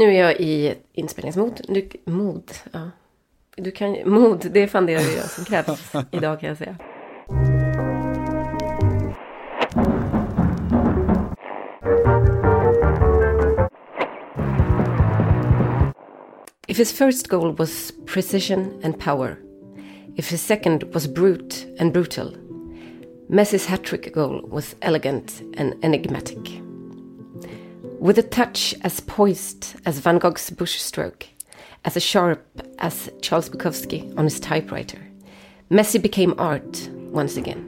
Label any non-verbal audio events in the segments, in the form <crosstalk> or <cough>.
Nu är jag i inspelningsmod. Du, mod, ja. Du kan, mod, det är fan det jag som krävs <laughs> idag kan jag säga. If his first goal was precision and power, if his second was brute and brutal, Messi's hat trick goal was elegant and enigmatic. With a touch as poised as Van Gogh's bush stroke, as sharp as Charles Bukowski on his typewriter, Messi became art once again.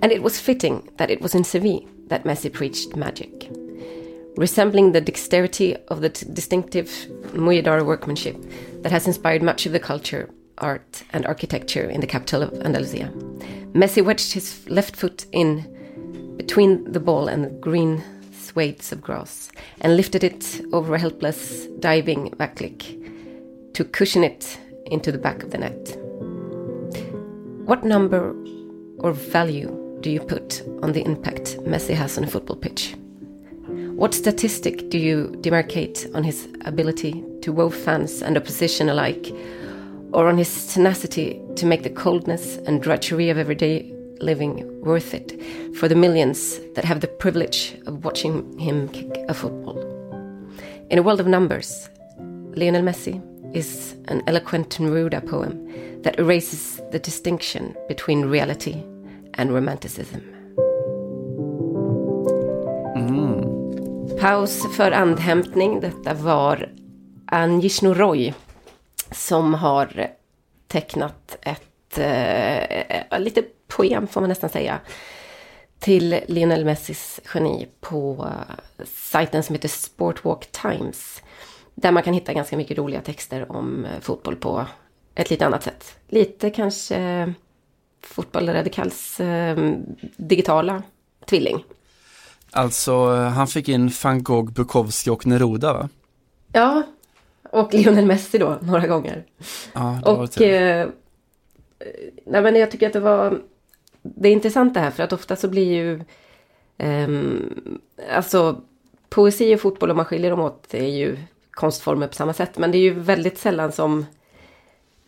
And it was fitting that it was in Seville that Messi preached magic. Resembling the dexterity of the distinctive Mujedar workmanship that has inspired much of the culture, art, and architecture in the capital of Andalusia, Messi wedged his left foot in between the ball and the green swathes of grass and lifted it over a helpless diving backlick to cushion it into the back of the net. What number or value do you put on the impact Messi has on a football pitch? What statistic do you demarcate on his ability to wow fans and opposition alike, or on his tenacity to make the coldness and drudgery of everyday living worth it for the millions that have the privilege of watching him kick a football. In a world of numbers, Lionel Messi is an eloquent Neruda poem that erases the distinction between reality and romanticism. Paus för andhämtning. Detta var Anjishno Roy som har tecknat ett eh, lite poem får man nästan säga. Till Lionel Messis geni på sajten som heter Sportwalk Times. Där man kan hitta ganska mycket roliga texter om fotboll på ett lite annat sätt. Lite kanske fotboll radikals eh, digitala tvilling. Alltså, han fick in van Gogh, Bukowski och Neruda va? Ja, och Lionel Messi då, några gånger. Ja, det var och eh, nej, men jag tycker att det var det är intressant det här för att ofta så blir ju Um, alltså poesi och fotboll om man skiljer dem åt är ju konstformer på samma sätt. Men det är ju väldigt sällan som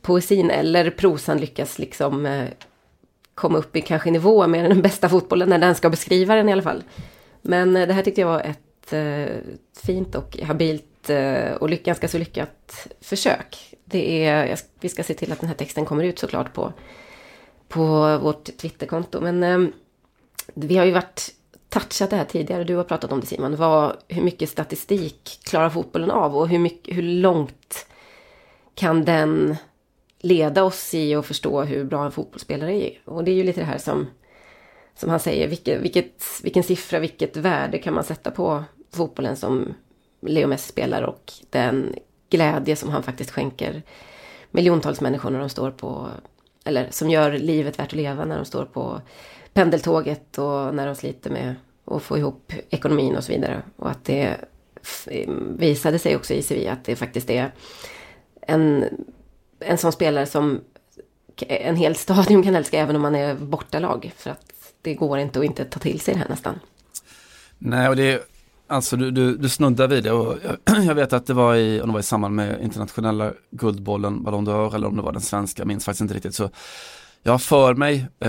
poesin eller prosan lyckas liksom eh, komma upp i kanske nivå med den bästa fotbollen när den ska beskriva den i alla fall. Men eh, det här tyckte jag var ett eh, fint och habilt eh, och lyck, ganska så lyckat försök. Det är, vi ska se till att den här texten kommer ut såklart på på vårt Twitterkonto. Men eh, vi har ju varit touchat det här tidigare. Du har pratat om det Simon. Vad, hur mycket statistik klarar fotbollen av? Och hur, mycket, hur långt kan den leda oss i att förstå hur bra en fotbollsspelare är? Och det är ju lite det här som, som han säger. Vilket, vilket, vilken siffra, vilket värde kan man sätta på fotbollen som Leo Messi spelar och den glädje som han faktiskt skänker miljontals människor när de står på eller som gör livet värt att leva när de står på pendeltåget och när de sliter med att få ihop ekonomin och så vidare. Och att det visade sig också i Sevilla att det faktiskt är en, en sån spelare som en hel stadion kan älska även om man är bortalag. För att det går inte att inte ta till sig det här nästan. Nej, och det Alltså du, du, du snuddar vid det och jag, <clears throat> jag, vet att det var i, om det var i samband med internationella guldbollen, Ballon d'Or eller om det var den svenska, minns faktiskt inte riktigt. Så jag har för mig, eh,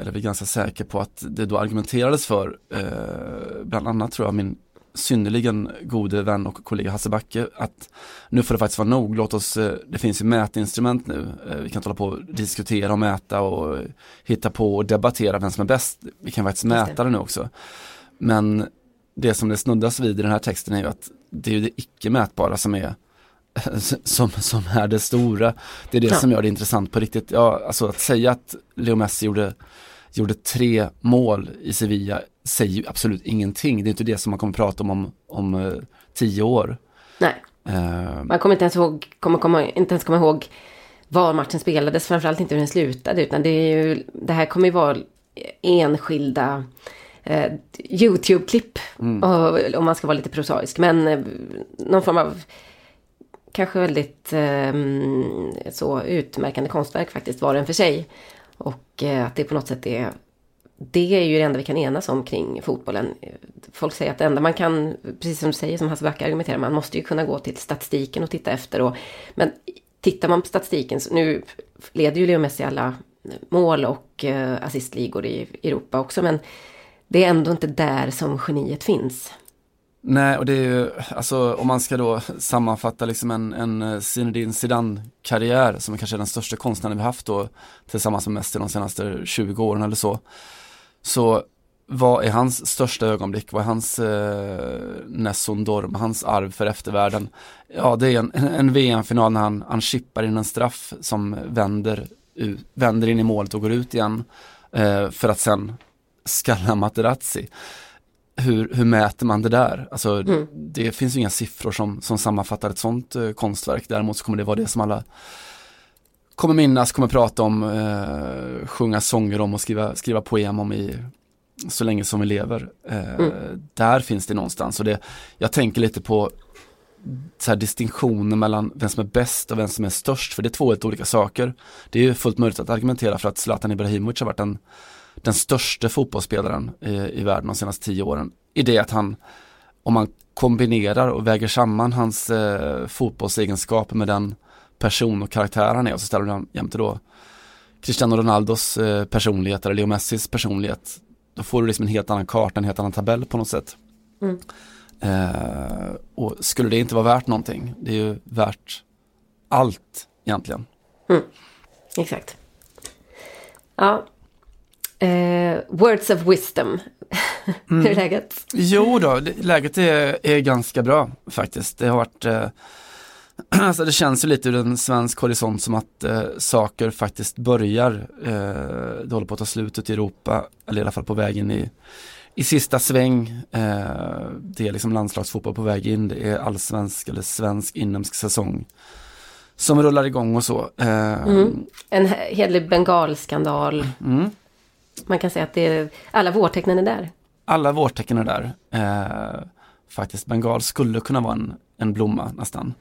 eller är ganska säker på att det då argumenterades för, eh, bland annat tror jag min synnerligen gode vän och kollega Hasse Backe att nu får det faktiskt vara nog, låt oss, eh, det finns ju mätinstrument nu, eh, vi kan inte hålla på och diskutera och mäta och hitta på och debattera vem som är bäst, vi kan faktiskt mäta det nu också. Men det som det snuddas vid i den här texten är ju att det är ju det icke mätbara som är <laughs> som, som är det stora. Det är det ja. som gör det intressant på riktigt. Ja, alltså att säga att Leo Messi gjorde, gjorde tre mål i Sevilla säger ju absolut ingenting. Det är inte det som man kommer prata om om, om uh, tio år. Nej, uh, man kommer inte ens ihåg, kommer, kommer inte ens komma ihåg var matchen spelades, framförallt inte hur den slutade, utan det är ju, det här kommer ju vara enskilda eh, YouTube-klipp. Mm. om man ska vara lite prosaisk. Men eh, någon form av kanske väldigt eh, så utmärkande konstverk faktiskt var den för sig. Och eh, att det på något sätt är det är ju det enda vi kan enas om kring fotbollen. Folk säger att det enda man kan, precis som du säger, som Hasse Backe argumenterar, man måste ju kunna gå till statistiken och titta efter. Och, men tittar man på statistiken, så nu leder ju Leo Messi alla mål och eh, assistligor i Europa också, men det är ändå inte där som geniet finns. Nej, och det är ju, alltså om man ska då sammanfatta liksom en, en eh, Zinedine Zidane-karriär som kanske är den största konstnären vi haft då tillsammans med Messi de senaste 20 åren eller så. Så vad är hans största ögonblick? Vad är hans eh, Nessun Dorm, hans arv för eftervärlden? Ja, det är en, en VM-final när han, han chippar in en straff som vänder, vänder in i målet och går ut igen eh, för att sen skalla Materazzi hur, hur mäter man det där? Alltså mm. det finns ju inga siffror som, som sammanfattar ett sånt eh, konstverk. Däremot så kommer det vara det som alla kommer minnas, kommer prata om, eh, sjunga sånger om och skriva, skriva poem om i så länge som vi lever. Eh, mm. Där finns det någonstans och det, jag tänker lite på så här distinktioner mellan vem som är bäst och vem som är störst, för det är två helt olika saker. Det är ju fullt möjligt att argumentera för att Zlatan Ibrahimovic har varit en den största fotbollsspelaren i, i världen de senaste tio åren. I det att han, om man kombinerar och väger samman hans eh, fotbollsegenskaper med den person och karaktär han är och så ställer han jämte då Cristiano Ronaldos eh, personlighet eller Leo Messis personlighet. Då får du liksom en helt annan karta, en helt annan tabell på något sätt. Mm. Eh, och skulle det inte vara värt någonting, det är ju värt allt egentligen. Mm. Exakt. Ja, Eh, words of wisdom. Mm. <laughs> Hur är läget? Jo då, läget är, är ganska bra faktiskt. Det har varit eh, <clears throat> Alltså det känns ju lite ur en svensk horisont som att eh, saker faktiskt börjar. Eh, det håller på att ta slut ute i Europa, eller i alla fall på väg in i, i sista sväng. Eh, det är liksom landslagsfotboll på väg in, det är allsvensk eller svensk inhemsk säsong som rullar igång och så. Eh, mm. En hederlig bengalskandal. Mm man kan säga att det är, alla vårtecknen är där. Alla vårtecken är där. Eh, faktiskt, bengal skulle kunna vara en, en blomma nästan.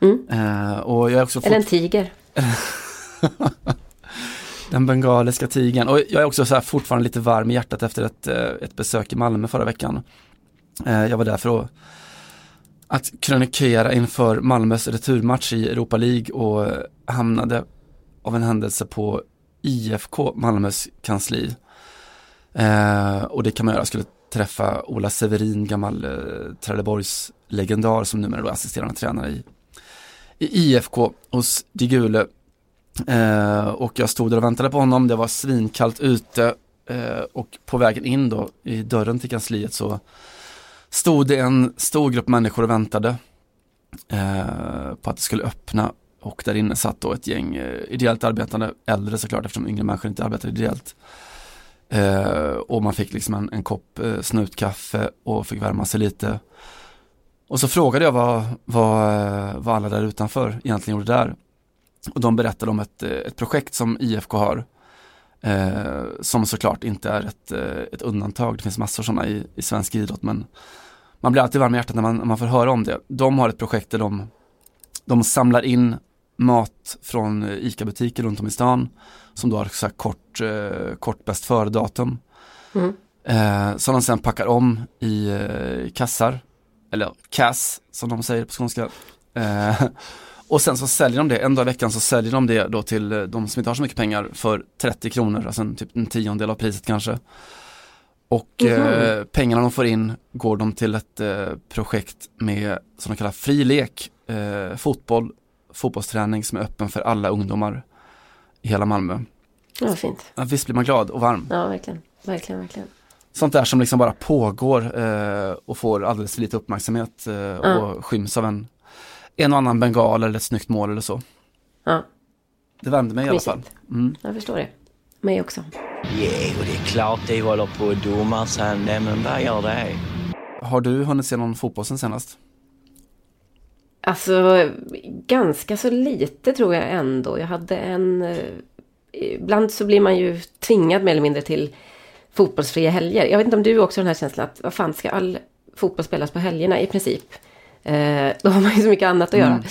Mm. Eh, och jag är också Eller en tiger. <laughs> Den bengaliska tigern. Och jag är också så fortfarande lite varm i hjärtat efter ett, eh, ett besök i Malmö förra veckan. Eh, jag var där för att, att krönikera inför Malmös returmatch i Europa League och hamnade av en händelse på IFK Malmös kansli. Eh, och det kan man göra, jag skulle träffa Ola Severin, gammal eh, Trelleborgs legendar som numera är assisterande tränare i, i IFK hos Digule. Eh, och jag stod där och väntade på honom, det var svinkallt ute eh, och på vägen in då i dörren till kansliet så stod det en stor grupp människor och väntade eh, på att det skulle öppna och där inne satt då ett gäng eh, ideellt arbetande äldre såklart eftersom yngre människor inte arbetar ideellt. Eh, och man fick liksom en, en kopp eh, snutkaffe och fick värma sig lite. Och så frågade jag vad, vad, eh, vad alla där utanför egentligen gjorde där. Och de berättade om ett, eh, ett projekt som IFK har. Eh, som såklart inte är ett, eh, ett undantag. Det finns massor sådana i, i svensk idrott men man blir alltid varm i hjärtat när man, när man får höra om det. De har ett projekt där de, de samlar in mat från ICA-butiker runt om i stan som då har så kort, eh, kort bäst före-datum. Mm. Eh, som de sen packar om i eh, kassar, eller kass som de säger på skånska. Eh, och sen så säljer de det, en dag i veckan så säljer de det då till eh, de som inte har så mycket pengar för 30 kronor, alltså en, typ en tiondel av priset kanske. Och mm -hmm. eh, pengarna de får in går de till ett eh, projekt med, som de kallar fri lek, eh, fotboll, fotbollsträning som är öppen för alla ungdomar i hela Malmö. Ja, fint. Ja, visst blir man glad och varm. Ja, verkligen. Verkligen, verkligen. Sånt där som liksom bara pågår eh, och får alldeles för lite uppmärksamhet eh, ja. och skyms av en, en och annan bengal eller ett snyggt mål eller så. Ja. Det värmde mig i alla fall. Mm. Jag förstår det. Mig också. Yeah, och det är klart de håller på att domar sen, men vad gör det? Har du hunnit se någon fotboll sen senast? Alltså, ganska så lite tror jag ändå. Jag hade en... Eh, ibland så blir man ju tvingad mer eller mindre till fotbollsfria helger. Jag vet inte om du också har den här känslan att vad fan ska all fotboll spelas på helgerna i princip? Eh, då har man ju så mycket annat att göra.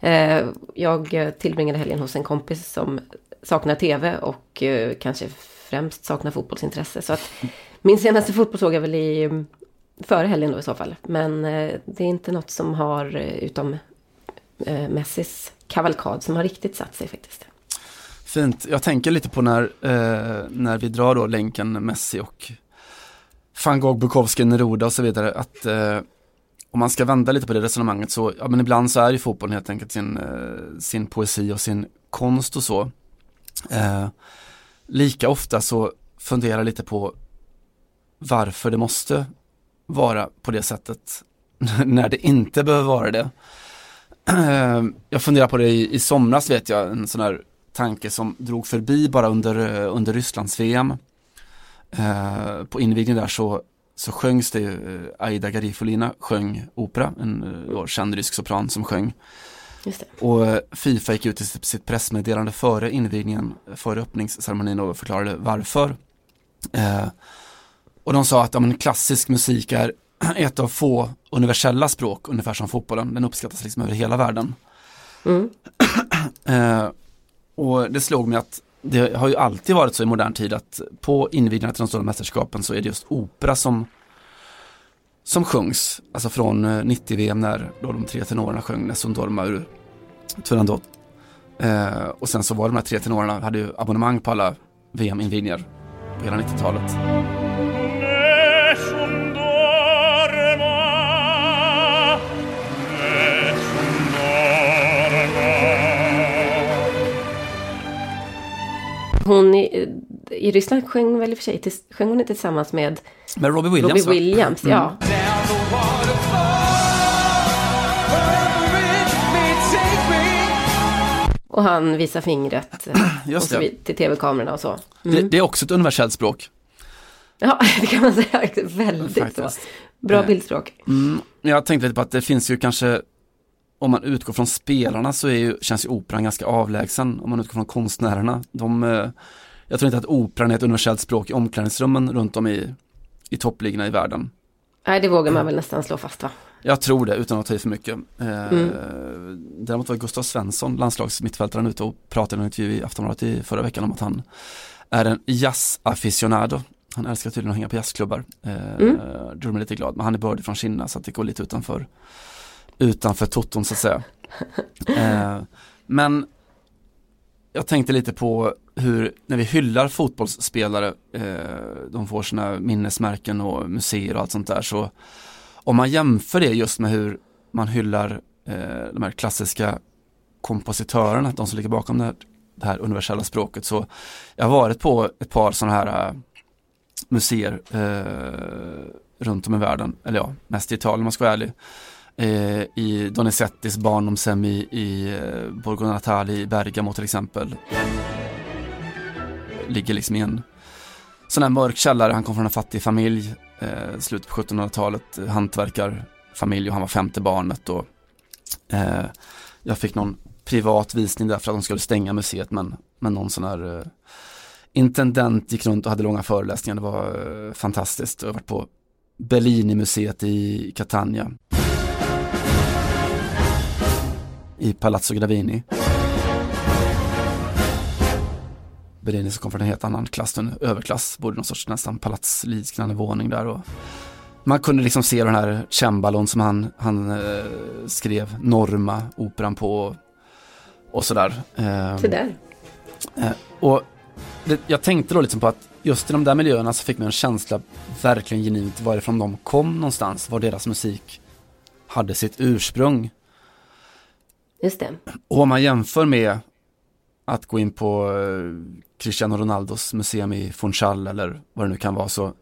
Mm. Eh, jag tillbringade helgen hos en kompis som saknar tv och eh, kanske främst saknar fotbollsintresse. Så att min senaste fotboll såg jag väl i före helgen då i så fall. Men eh, det är inte något som har, eh, utom eh, Messis kavalkad, som har riktigt satt sig faktiskt. Fint. Jag tänker lite på när, eh, när vi drar då länken Messi och van Gogh, Bukowski, Neruda och så vidare. Att eh, om man ska vända lite på det resonemanget så, ja men ibland så är ju fotbollen helt enkelt sin, eh, sin poesi och sin konst och så. Lika ofta så funderar lite på varför det måste vara på det sättet <laughs> när det inte behöver vara det. Eh, jag funderar på det i, i somras vet jag, en sån här tanke som drog förbi bara under, eh, under Rysslands-VM. Eh, på invigningen där så, så sjöngs det ju, Aida Garifolina sjöng opera, en uh, känd rysk sopran som sjöng. Och Fifa gick ut i sitt pressmeddelande före invigningen, före öppningsceremonin och förklarade varför. Eh, och de sa att ja, men klassisk musik är <clears throat> ett av få universella språk, ungefär som fotbollen. Den uppskattas liksom över hela världen. Mm. <clears throat> eh, och det slog mig att det har ju alltid varit så i modern tid att på invigningarna till de stora mästerskapen så är det just opera som som sjungs, alltså från 90-VM eh, när då de tre tenorerna sjöng Nessun Dorma ur Turandot. Eh, och sen så var de här tre tenorerna, hade ju abonnemang på alla VM-invigningar på hela 90-talet. Hon i, i Ryssland sjöng väl i och för sig, sjöng hon inte tillsammans med Med Robbie Williams Robbie Williams, mm. ja. Och han visar fingret <clears throat> Just och så till tv-kamerorna och så. Mm. Det, det, är också ett universellt språk. Ja, <laughs> det kan man säga. Väldigt så. Bra eh, bildspråk. Mm, jag tänkte lite på att det finns ju kanske om man utgår från spelarna så är ju, känns ju operan ganska avlägsen. Om man utgår från konstnärerna. De, eh, jag tror inte att operan är ett universellt språk i omklädningsrummen runt om i, i toppligorna i världen. Nej, det vågar man väl nästan slå fast va? Jag tror det, utan att ta i för mycket. Eh, mm. Däremot var Gustav Svensson, landslagsmittfältaren, ute och pratade i en intervju i Aftonbladet i förra veckan om att han är en jazz-aficionado. Han älskar tydligen att hänga på jazzklubbar. Eh, mm. Det gjorde mig lite glad, men han är bördig från Kina så att det går lite utanför utanför toton så att säga. <laughs> Eh, men jag tänkte lite på hur, när vi hyllar fotbollsspelare, eh, de får sina minnesmärken och museer och allt sånt där, så om man jämför det just med hur man hyllar eh, de här klassiska kompositörerna, de som ligger bakom det här, det här universella språket, så jag har varit på ett par sådana här museer eh, runt om i världen, eller ja, mest i Italien om man ska vara ärlig eh, i Donizettis barndomshem i, i eh, Borgo Natale i Bergamo till exempel. Ligger liksom i en sån här mörk källare, han kom från en fattig familj, eh, slutet på 1700-talet, eh, hantverkarfamilj och han var femte barnet och eh, jag fick någon privat visning där för att de skulle stänga museet men, men någon sån här eh, intendent gick runt och hade långa föreläsningar, det var eh, fantastiskt. Jag har varit på Bellini-museet i Catania i Palazzo Gravini. Bellini som kom från en helt annan klass, en överklass, bodde någon sorts nästan palatsliknande våning där. Och man kunde liksom se den här cembalon som han, han eh, skrev Norma, operan på och sådär. Eh, så där. Eh, och det, jag tänkte då liksom på att just i de där miljöerna så fick man en känsla verkligen genuint varifrån de kom någonstans, var deras musik hade sitt ursprung. Just det. Och om man jämför med att gå in på eh, Cristiano Ronaldos museum i Funchal eller vad det nu kan vara så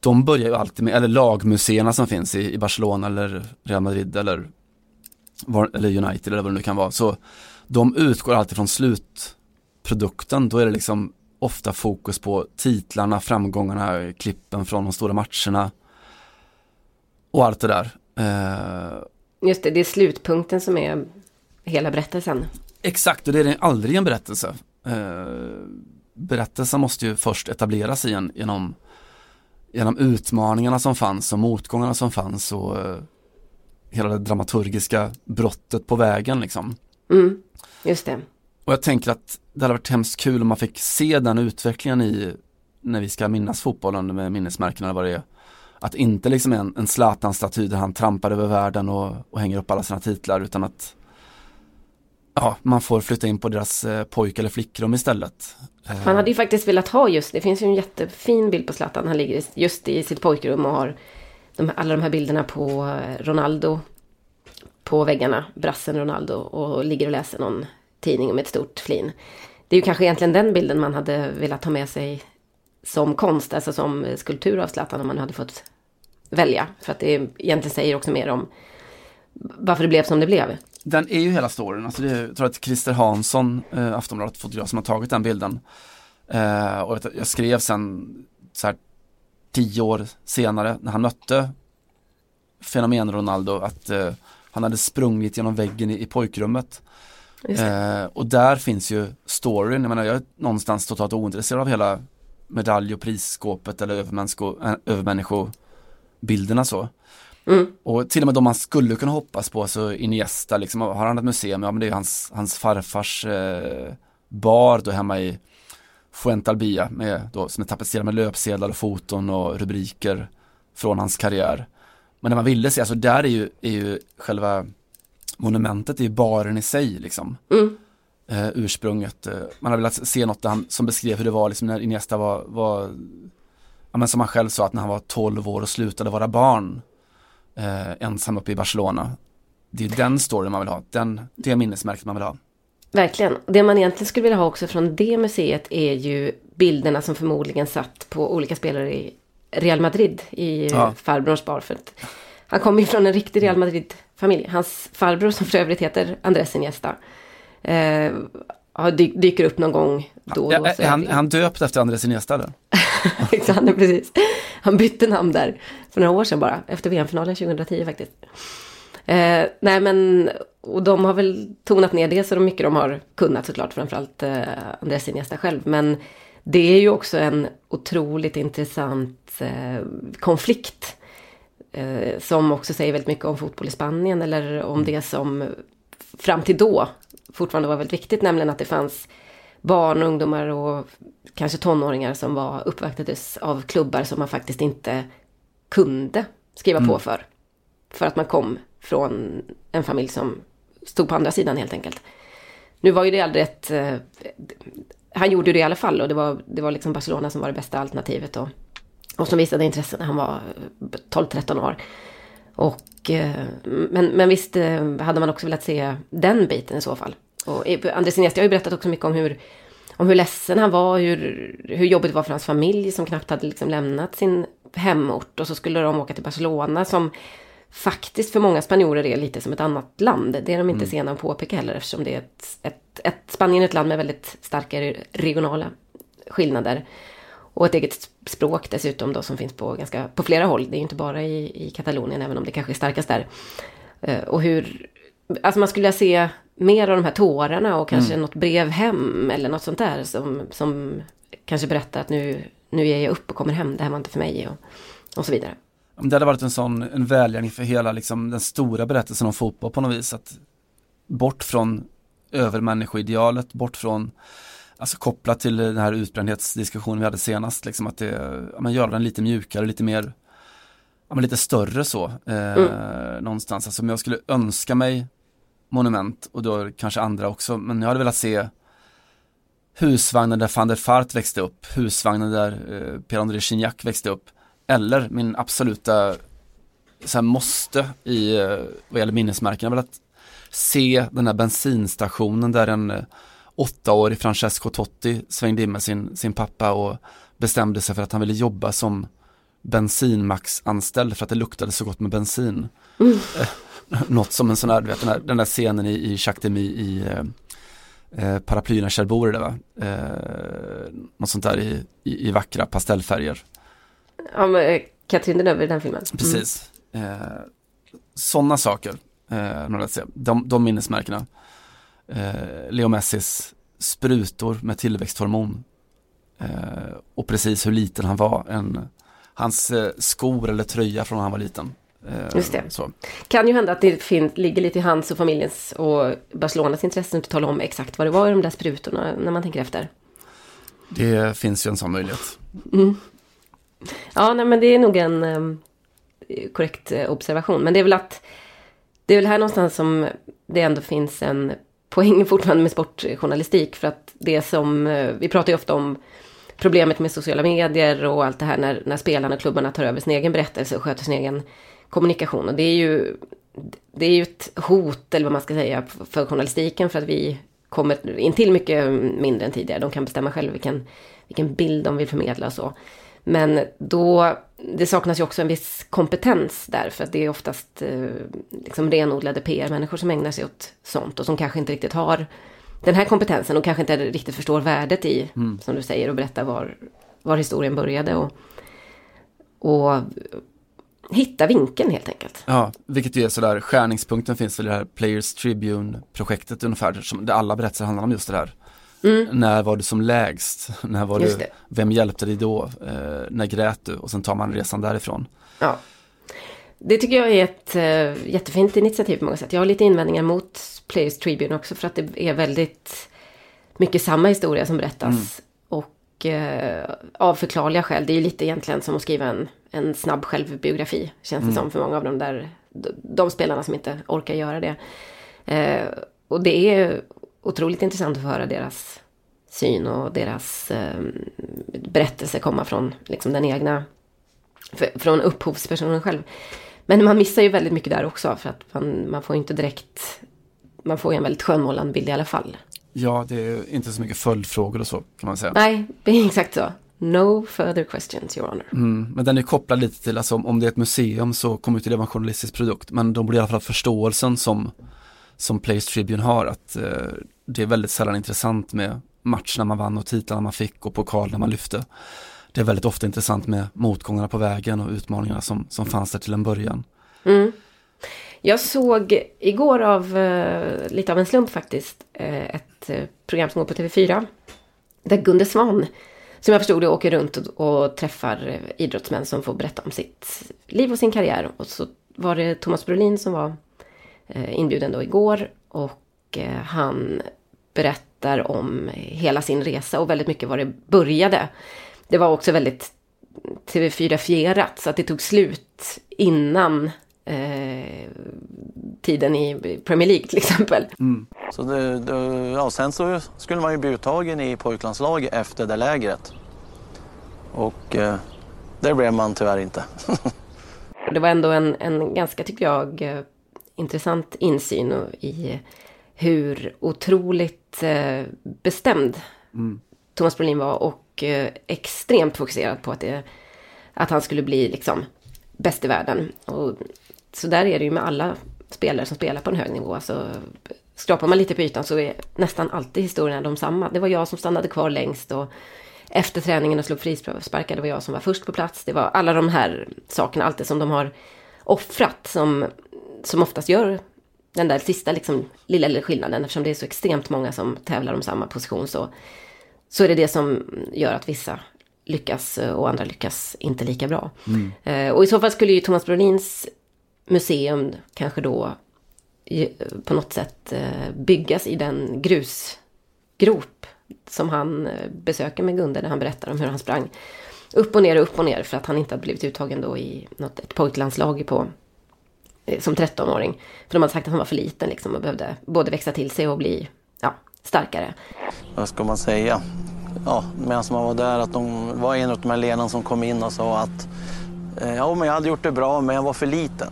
de börjar ju alltid med, eller lagmuseerna som finns i, i Barcelona eller Real Madrid eller, var, eller United eller vad det nu kan vara. Så de utgår alltid från slutprodukten. Då är det liksom ofta fokus på titlarna, framgångarna, klippen från de stora matcherna och allt det där. Eh, Just det, det är slutpunkten som är hela berättelsen. Exakt, och det är aldrig en berättelse. Eh, berättelsen måste ju först etableras igen genom, genom utmaningarna som fanns och motgångarna som fanns och eh, hela det dramaturgiska brottet på vägen liksom. Mm, just det. Och jag tänker att det hade varit hemskt kul om man fick se den utvecklingen i när vi ska minnas fotbollen med minnesmärken eller vad det är. Att inte liksom en, en Zlatan-staty där han trampar över världen och, och hänger upp alla sina titlar utan att ja, man får flytta in på deras eh, pojk eller flickrum istället. Eh, man hade ju faktiskt velat ha just, det finns ju en jättefin bild på Zlatan. Han ligger just i sitt pojkrum och har de, alla de här bilderna på eh, Ronaldo på väggarna, brassen Ronaldo, och ligger och läser någon tidning med ett stort flin. Det är ju kanske egentligen den bilden man hade velat ha med sig som konst, alltså som skulptur av Zlatan om man hade fått välja. För att det egentligen säger också mer om varför det blev som det blev. Den är ju hela storyn, alltså det är, jag tror att Christer Hansson, eh, Aftonbladet fotograf som har tagit den bilden. Eh, och jag skrev sen så här tio år senare när han mötte fenomen Ronaldo att eh, han hade sprungit genom väggen i, i pojkrummet. Eh, och där finns ju storyn, jag menar jag är någonstans totalt ointresserad av hela medalj och prisskåpet eller äh, övermänniskobilderna så. Mm. Och till och med de man skulle kunna hoppas på, så Iniesta liksom, har han ett museum, ja men det är hans, hans farfars eh, bar då hemma i Fuentalbia med, då, som är tapetserad med löpsedlar och foton och rubriker från hans karriär. Men det man ville se, alltså där är ju, är ju själva monumentet är ju baren i sig liksom. Mm. Eh, ursprunget. Eh, man har velat se något han, som beskrev hur det var liksom när Iniesta var, var ja, men som han själv sa att när han var 12 år och slutade vara barn eh, ensam uppe i Barcelona. Det är den storyn man vill ha, den, det minnesmärket man vill ha. Verkligen. Det man egentligen skulle vilja ha också från det museet är ju bilderna som förmodligen satt på olika spelare i Real Madrid i ja. farbrorns bar. För han kommer ju från en riktig Real Madrid-familj. Hans farbror som för övrigt heter Andres Iniesta. Eh, dyker upp någon gång då och då. Ja, är han, han döpt efter Andres Iniesta? <laughs> Exakt, precis. Han bytte namn där för några år sedan bara. Efter VM-finalen 2010 faktiskt. Eh, nej men, och de har väl tonat ner det så mycket de har kunnat såklart. Framförallt eh, Andres Iniesta själv. Men det är ju också en otroligt intressant eh, konflikt. Eh, som också säger väldigt mycket om fotboll i Spanien. Eller om mm. det som fram till då fortfarande var väldigt viktigt. Nämligen att det fanns barn, ungdomar och kanske tonåringar som var uppvaktades av klubbar som man faktiskt inte kunde skriva mm. på för. För att man kom från en familj som stod på andra sidan helt enkelt. Nu var ju det aldrig ett... Eh, han gjorde det i alla fall och det var, det var liksom Barcelona som var det bästa alternativet. Och, och som visade intresse när han var 12-13 år. Och, men, men visst eh, hade man också velat se den biten i så fall. Och Andres Iniesta har ju berättat också mycket om hur, om hur ledsen han var, hur, hur jobbigt det var för hans familj som knappt hade liksom lämnat sin hemort. Och så skulle de åka till Barcelona som faktiskt för många spanjorer är lite som ett annat land. Det är de inte mm. sena att påpeka heller eftersom det är ett, ett, ett, Spanien är ett land med väldigt starka regionala skillnader. Och ett eget språk dessutom då som finns på, ganska, på flera håll. Det är inte bara i, i Katalonien även om det kanske är starkast där. Uh, och hur, alltså man skulle vilja se mer av de här tårarna och kanske mm. något brev hem eller något sånt där som, som kanske berättar att nu, nu ger jag upp och kommer hem, det här var inte för mig och, och så vidare. Det hade varit en sån en välgärning för hela liksom, den stora berättelsen om fotboll på något vis. Att bort från övermänniskoidealet, bort från Alltså kopplat till den här utbrändhetsdiskussionen vi hade senast, liksom att det, ja, man gör den lite mjukare, lite mer, ja, men lite större så. Eh, mm. Någonstans, alltså om jag skulle önska mig monument och då kanske andra också, men jag hade velat se husvagnen där van der Fart växte upp, husvagnen där eh, Pierre-André Gignac växte upp, eller min absoluta så här, måste i eh, vad gäller minnesmärken, jag vill att se den här bensinstationen där en eh, åttaårig Francesco Totti svängde in med sin, sin pappa och bestämde sig för att han ville jobba som bensinmaxanställd för att det luktade så gott med bensin. Mm. Eh, <laughs> något som en sån här, du vet, den, här, den där scenen i, i Jacques Demy i eh, eh Paraplyerna Cherbourg, va? Eh, något sånt där i, i, i vackra pastellfärger. Ja, men eh, Katrin Deneuve i den filmen. Mm. Precis. Eh, Sådana saker, eh, de, de minnesmärkena. Eh, Leo Messis sprutor med tillväxthormon. Eh, och precis hur liten han var. En, hans eh, skor eller tröja från när han var liten. Eh, Just det. Så. Kan ju hända att det fin- ligger lite i hans och familjens och Barcelonas intresse att tala om exakt vad det var i de där sprutorna när man tänker efter. Det finns ju en sån möjlighet. Ja, nej, men det är nog en eh, korrekt eh, observation. Men det är väl att det är väl här någonstans som det ändå finns en poängen <laughs> fortfarande med sportjournalistik. För att det som, eh, vi pratar ju ofta om problemet med sociala medier och allt det här när, när spelarna och klubbarna tar över sin egen berättelse och sköter sin egen kommunikation. Och det är ju, det är ju ett hot, eller vad man ska säga, för journalistiken för att vi kommer in till mycket mindre än tidigare. De kan bestämma själva vilken, vilken bild de vill förmedla och så. Men då, det saknas ju också en viss kompetens där, för att det är oftast eh, liksom renodlade PR-människor som ägnar sig åt sånt och som kanske inte riktigt har den här kompetensen och kanske inte riktigt förstår värdet i, som du säger, och berätta var, var historien började och, och hitta vinkeln helt enkelt. Ja, vilket ju är sådär, skärningspunkten finns väl i det här Players Tribune-projektet ungefär, som, där alla berättelser handlar om just det här. När var du som lägst? <laughs> När var Mm. Just du, det. vem hjälpte dig då? Eh, när grät du? Och sen tar man resan därifrån. Ja. Det tycker jag är ett uh, jättefint initiativ på många sätt. Jag har lite invändningar mot Players Tribune också för att det är väldigt mycket samma historia som berättas. Och uh, av förklarliga skäl, det är ju lite egentligen som att skriva en, en snabb självbiografi. Känns det som för många av de där, de, de spelarna som inte orkar göra det. Eh, och det är otroligt intressant att få höra deras syn och deras eh, berättelse komma från liksom, den egna för, från upphovspersonen själv. Men man missar ju väldigt mycket där också för att man, man får inte direkt, man får ju en väldigt skönmålande bild i alla fall. Ja, det är inte så mycket följdfrågor och så kan man säga. Nej, <laughs> det är exakt så. No further questions, your honor. Mm, men den är kopplad lite till, alltså om, det är ett museum så kommer det vara en journalistisk produkt. Men de borde i alla fall förståelsen som, som Players Tribune har. Att eh, det är väldigt sällan intressant med matcherna man vann och titlarna man fick och pokalerna man lyfte. Det är väldigt ofta intressant med motgångarna på vägen och utmaningarna som, som fanns där till en början. Mm. Jag såg igår av, eh, lite av en slump faktiskt, eh, ett eh, program som går på TV4. Där Gunde Svan, som jag förstod det, åker runt och, och träffar eh, idrottsmän som får berätta om sitt liv och sin karriär. Och så var det Thomas Brolin som var inbjuden då igår. Och eh, han berättar om hela sin resa och väldigt mycket var det började. Det var också väldigt TV4-fierat så att det tog slut innan eh, tiden i Premier League till exempel. Så det, det, ja, sen så skulle man ju bli uttagen i pojklandslaget efter det lägret. Och eh, det blev man tyvärr inte. <laughs> Det var ändå en, en ganska, tycker jag, eh, intressant insyn i hur otroligt eh, bestämd Thomas Brolin var och eh, extremt fokuserad på att, det, att han skulle bli liksom bäst i världen. Och, så där är det ju med alla spelare som spelar på en hög nivå. Alltså, skrapar man lite på ytan så är nästan alltid historierna de samma. Det var jag som stannade kvar längst och efter träningen och slog frisparkar, det var jag som var först på plats. Det var alla de här sakerna, allt det som de har offrat som, som oftast gör den där sista liksom, lilla, lilla skillnaden. Eftersom det är så extremt många som tävlar om samma position så, så är det det som gör att vissa lyckas eh, och andra lyckas inte lika bra. Eh, och i så fall skulle ju Thomas Brolins museum kanske då på något sätt eh, byggas i den grusgrop som han besöker med Gunde när han berättar om hur han sprang upp och ner och upp och ner för att han inte hade blivit uttagen då i något, ett pojklandslag på, som 13-åring. För de hade sagt att han var för liten liksom och behövde både växa till sig och bli ja, starkare. Vad ska man säga? Ja, medan man var där att de var en av de här ledarna som kom in och sa att eh, ja, men jag hade gjort det bra men jag var för liten.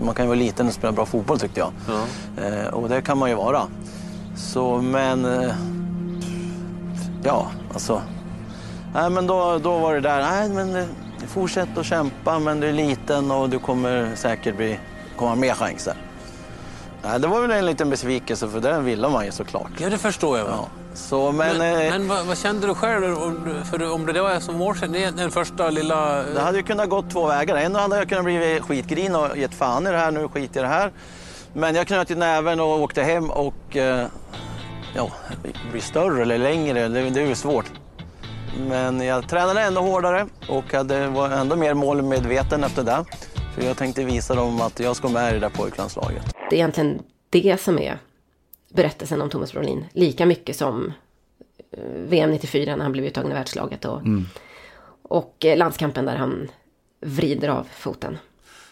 Man kan ju vara liten och spela bra fotboll tyckte jag. Eh, och det kan man ju vara. Så men eh, ja, alltså. Nej, men då, då var det där, nej men eh, fortsätt att kämpa men du är liten och du kommer säkert bli, kommer ha mer chanser. Nej, det var väl en liten besvikelse för det ville man ju såklart. Ja, det förstår jag. väl. Ja. Så, men, Men, eh, men vad, vad kände du själv? För om det var som det är den första lilla... det hade ju kunnat gått två vägar. En hade jag kunnat bli skitgrin och gett fan i det här, nu skiter i det här. Men jag knöt i näven och åkte hem och eh, ja, bli större eller längre, det, det är ju svårt. Men jag tränade ändå hårdare och hade, var ändå mer målmedveten efter det. För jag tänkte visa dem att jag ska med i det där pojklandslaget. Det är egentligen det som är berättelsen om Thomas Brolin. Lika mycket som eh, VM 94 när han blev uttagen i världslaget och, och eh, landskampen där han vrider av foten.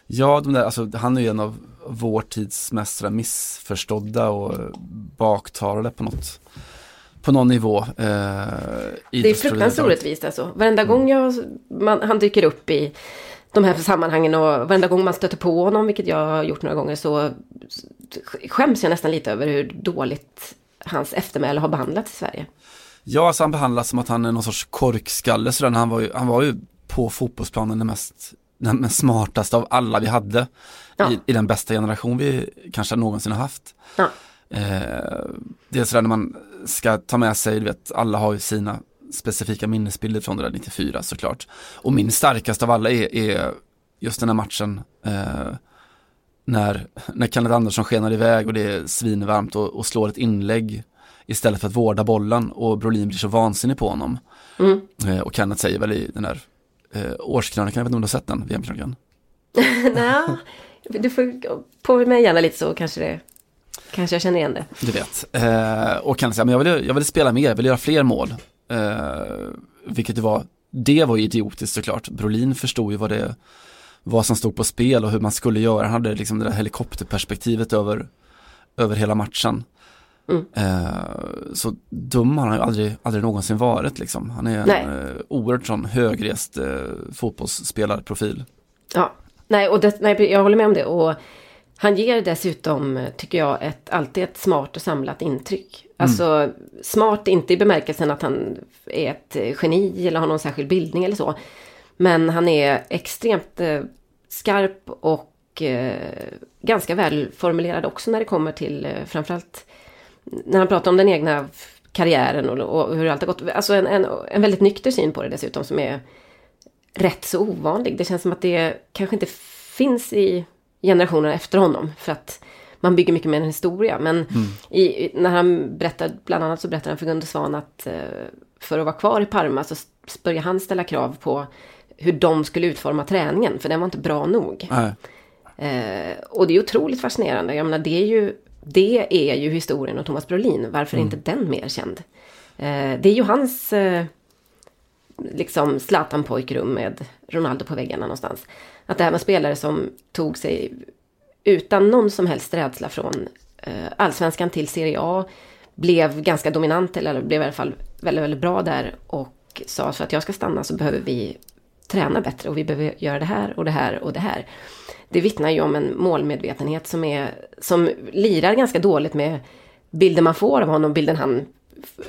Ja, de där, alltså, han är ju en av vår tids mest missförstådda och baktalade på något på någon nivå. Eh, Det är fruktansvärt orättvist alltså. Varenda gång jag, man, han dyker upp i de här sammanhangen och varenda gång man stöter på honom, vilket jag har gjort några gånger, så skäms jag nästan lite över hur dåligt hans eftermäle har behandlats i Sverige. Ja, alltså han behandlas som att han är någon sorts korkskalle sådär. Han var ju, han var ju på fotbollsplanen den mest, den mest smartaste av alla vi hade. Ja. I, I den bästa generation vi kanske någonsin har haft. Ja. Eh, det är sådär när man ska ta med sig, du vet, alla har ju sina specifika minnesbilder från det där 94 såklart. Och min starkaste av alla är, är just den här matchen eh, när, när Kenneth Andersson skenar iväg och det är svinvarmt och, och slår ett inlägg istället för att vårda bollen och Brolin blir så vansinnig på honom. Mm. Eh, och Kenneth säger väl i den här eh, årskrönikan, jag vet inte om du har sett den, VM-krönikan? <laughs> Nej, du får på mig gärna lite så kanske det, kanske jag känner igen det. Du vet. Eh, och Kenneth säger, men jag vill, jag vill spela mer, jag vill göra fler mål. Eh, vilket det var, det var ju idiotiskt såklart. Brolin förstod ju vad det vad som stod på spel och hur man skulle göra. Han hade liksom det där helikopterperspektivet över, över hela matchen. Mm. Eh, så dum har han ju aldrig, aldrig någonsin varit liksom. Han är en eh, oerhört sån högrest eh, fotbollsspelarprofil. Ja, nej, och det, nej, jag håller med om det. Och han ger dessutom, tycker jag, ett, alltid ett smart och samlat intryck. Alltså smart inte i bemärkelsen att han är ett geni eller har någon särskild bildning eller så. Men han är extremt eh, skarp och eh, ganska välformulerad också när det kommer till eh, framförallt när han pratar om den egna karriären och, och hur allt har gått. Alltså en, en, en väldigt nykter syn på det dessutom som är rätt så ovanlig. Det känns som att det kanske inte finns i generationerna efter honom. För att man bygger mycket mer en historia. Men i, när han berättar, bland annat så berättar han för Gunde Svan att eh, för att vara kvar i Parma så började han ställa krav på hur de skulle utforma träningen. För den var inte bra nog. Eh, och det är otroligt fascinerande. Jag menar, det är ju, det är ju historien om Thomas Brolin. Varför är inte den mer känd? Eh, det är ju hans eh, liksom Zlatan-pojkrum med Ronaldo på väggarna någonstans. Att det här var spelare som tog sig utan någon som helst rädsla från eh, allsvenskan till Serie A. Blev ganska dominant, eller blev i alla fall väldigt, väldigt bra där. Och sa för att jag ska stanna så behöver vi träna bättre och vi behöver göra det här och det här och det här. Det vittnar ju om en målmedvetenhet som, är, som lirar ganska dåligt med bilden man får av honom, bilden han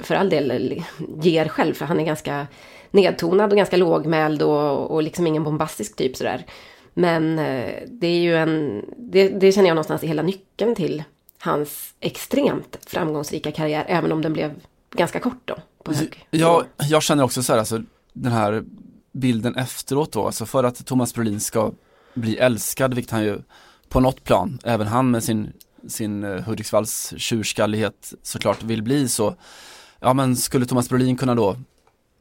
för all del ger själv, för han är ganska nedtonad och ganska lågmäld och, och liksom ingen bombastisk typ sådär. Men eh, det är ju en, det, det känner jag någonstans är hela nyckeln till hans extremt framgångsrika karriär, även om den blev ganska kort då. På hög. Ja, jag känner också så här, alltså den här bilden efteråt då, alltså för att Thomas Brolin ska bli älskad, vilket han ju på något plan, även han med sin, sin uh, Hudiksvalls tjurskallighet såklart vill bli så, ja men skulle Thomas Brolin kunna då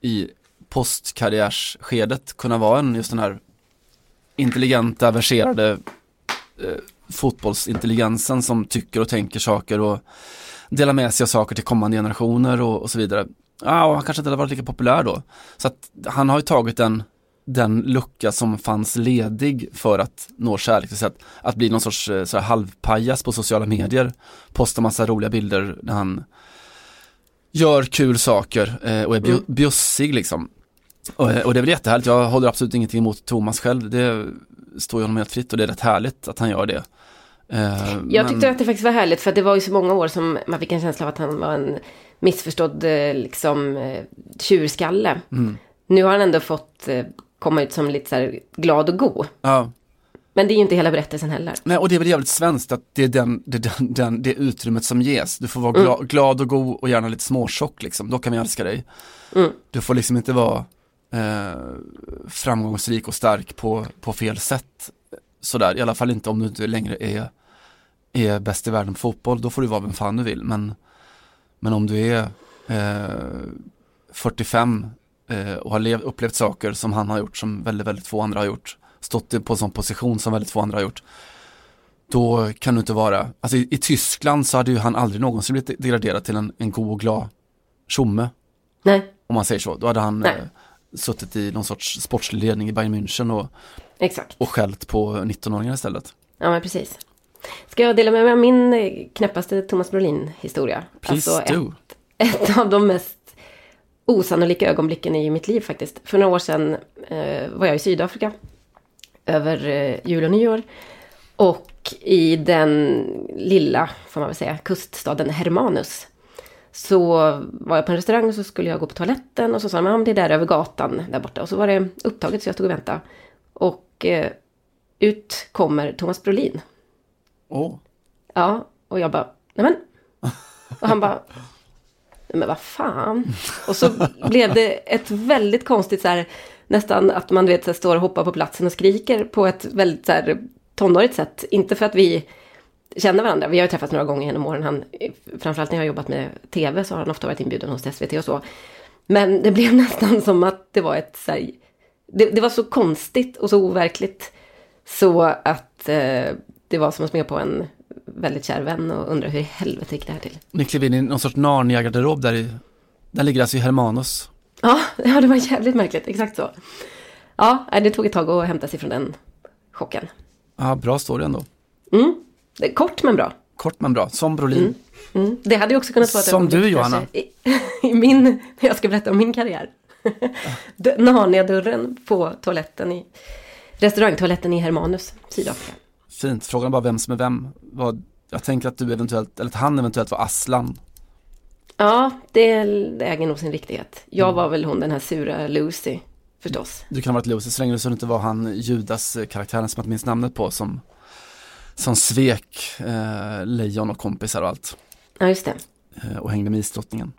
i postkarriärsskedet kunna vara en just den här intelligenta, verserade eh, fotbollsintelligensen som tycker och tänker saker och delar med sig av saker till kommande generationer och, och så vidare. Ja, och han kanske inte hade varit lika populär då. Så att han har ju tagit den, den lucka som fanns ledig för att nå kärlek. Så att, att bli någon sorts eh, så här halvpajas på sociala medier. Posta massa roliga bilder när han gör kul saker eh, och är Mm. bjussig liksom. Och, och det är väl jättehärligt, jag håller absolut ingenting emot Thomas själv. Det står ju honom helt fritt och det är rätt härligt att han gör det. Eh, Jag men- tyckte att det faktiskt var härligt för det var ju så många år som man fick en känsla av att han var en missförstådd eh, liksom eh, tjurskalle. Mm. Nu har han ändå fått eh, komma ut som lite så glad och god. Ja, Men det är ju inte hela berättelsen heller. Nej, och det är väl jävligt svenskt att det är den, det, den, den, det utrymmet som ges. Du får vara gla, glad och god och gärna lite småtjock liksom, då kan vi älska dig. Mm. Du får liksom inte vara eh, framgångsrik och stark på, på fel sätt. Sådär, i alla fall inte om du inte längre är, är bäst i världen på fotboll, då får du vara vem fan du vill. Men, men om du är eh, 45 eh, och har lev, upplevt saker som han har gjort, som väldigt, väldigt få andra har gjort, stått på en sån position som väldigt få andra har gjort. Då kan du inte vara, alltså i, i Tyskland så hade ju han aldrig någonsin blivit degraderad till en, en god och glad tjomme. Nej, Om man säger så. Då hade han Nej. eh, suttit i någon sorts sportslig ledning i Bayern München och, exakt. och skällt på 19-åringar istället. Ja, men precis. Ska jag dela med mig av min eh, knäppaste Thomas Brolin-historia? Please Alltså, do. ett, ett av de mest osannolika ögonblicken i mitt liv faktiskt. För några år sedan eh, var jag i Sydafrika över eh, jul och nyår. Och i den lilla, får man väl säga, kuststaden Hermanus. Så var jag på en restaurang och så skulle jag gå på toaletten och så sa de, ja men det är där över gatan där borta. Och så var det upptaget så jag stod och väntade. Och eh, ut kommer Thomas Brolin. Åh, Ja, och jag bara, nej men. Och han bara, nej men vad fan. Och så blev det ett väldigt konstigt så här, nästan att man vet, så här, står och hoppar på platsen och skriker på ett väldigt så här tonårigt sätt. Inte för att vi känner varandra, vi har ju träffats några gånger genom åren. Han, framförallt när jag har jobbat med tv så har han ofta varit inbjuden hos SVT och så. Men det blev <laughs> nästan som att det var ett så här, det, det var så konstigt och så overkligt. Så att eh, det var som att smeka på en väldigt kär vän och undra hur i helvete gick det här till? ni klev in i någon sorts Narnia-garderob där i, den ligger alltså i Hermanus. Ja, <laughs> ja, det var jävligt märkligt, exakt så. Ja, det tog ett tag att hämta sig från den chocken. Ja, bra story ändå. Mm. Är kort men bra. Kort men bra, som Brolin. Mm. Det hade ju också kunnat vara ett Som du, Johanna. I, <laughs> I min, när jag ska berätta om min karriär. <laughs> Narnia-dörren på toaletten i restaurangtoaletten i Hermanus, Sydafrika. Fint, frågan är bara vem som är vem. Vad, jag tänker att du eventuellt, eller att han eventuellt var Aslan. Ja, det, äger nog sin riktighet. Jag var väl hon den här sura Lucy, förstås. Du kan ha varit Lucy så länge så det inte var han Judas-karaktären som inte minns namnet på som, som svek eh, lejon och kompisar och allt. Ja, just det. Eh, och hängde med isdrottningen.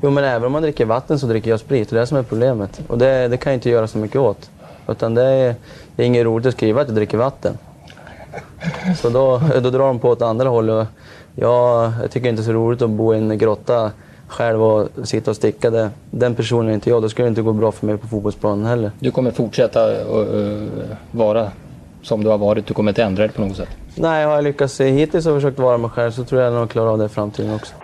Jo, men även om man dricker vatten så dricker jag sprit. Det är det som är problemet. Och det, det kan jag inte göra så mycket åt. Utan det är, det är inget roligt att skriva att jag dricker vatten. Så då, då drar de på åt andra hållet. Jag, jag tycker inte det är så roligt att bo i en grotta själv och sitta och sticka. Det, den personen är inte jag. Då skulle det inte gå bra för mig på fotbollsplanen heller. Du kommer fortsätta att uh, vara som du har varit. Du kommer inte ändra dig på något sätt. Nej, har jag lyckats hittills och försökt vara mig själv så tror jag nog klarar av det i framtiden också.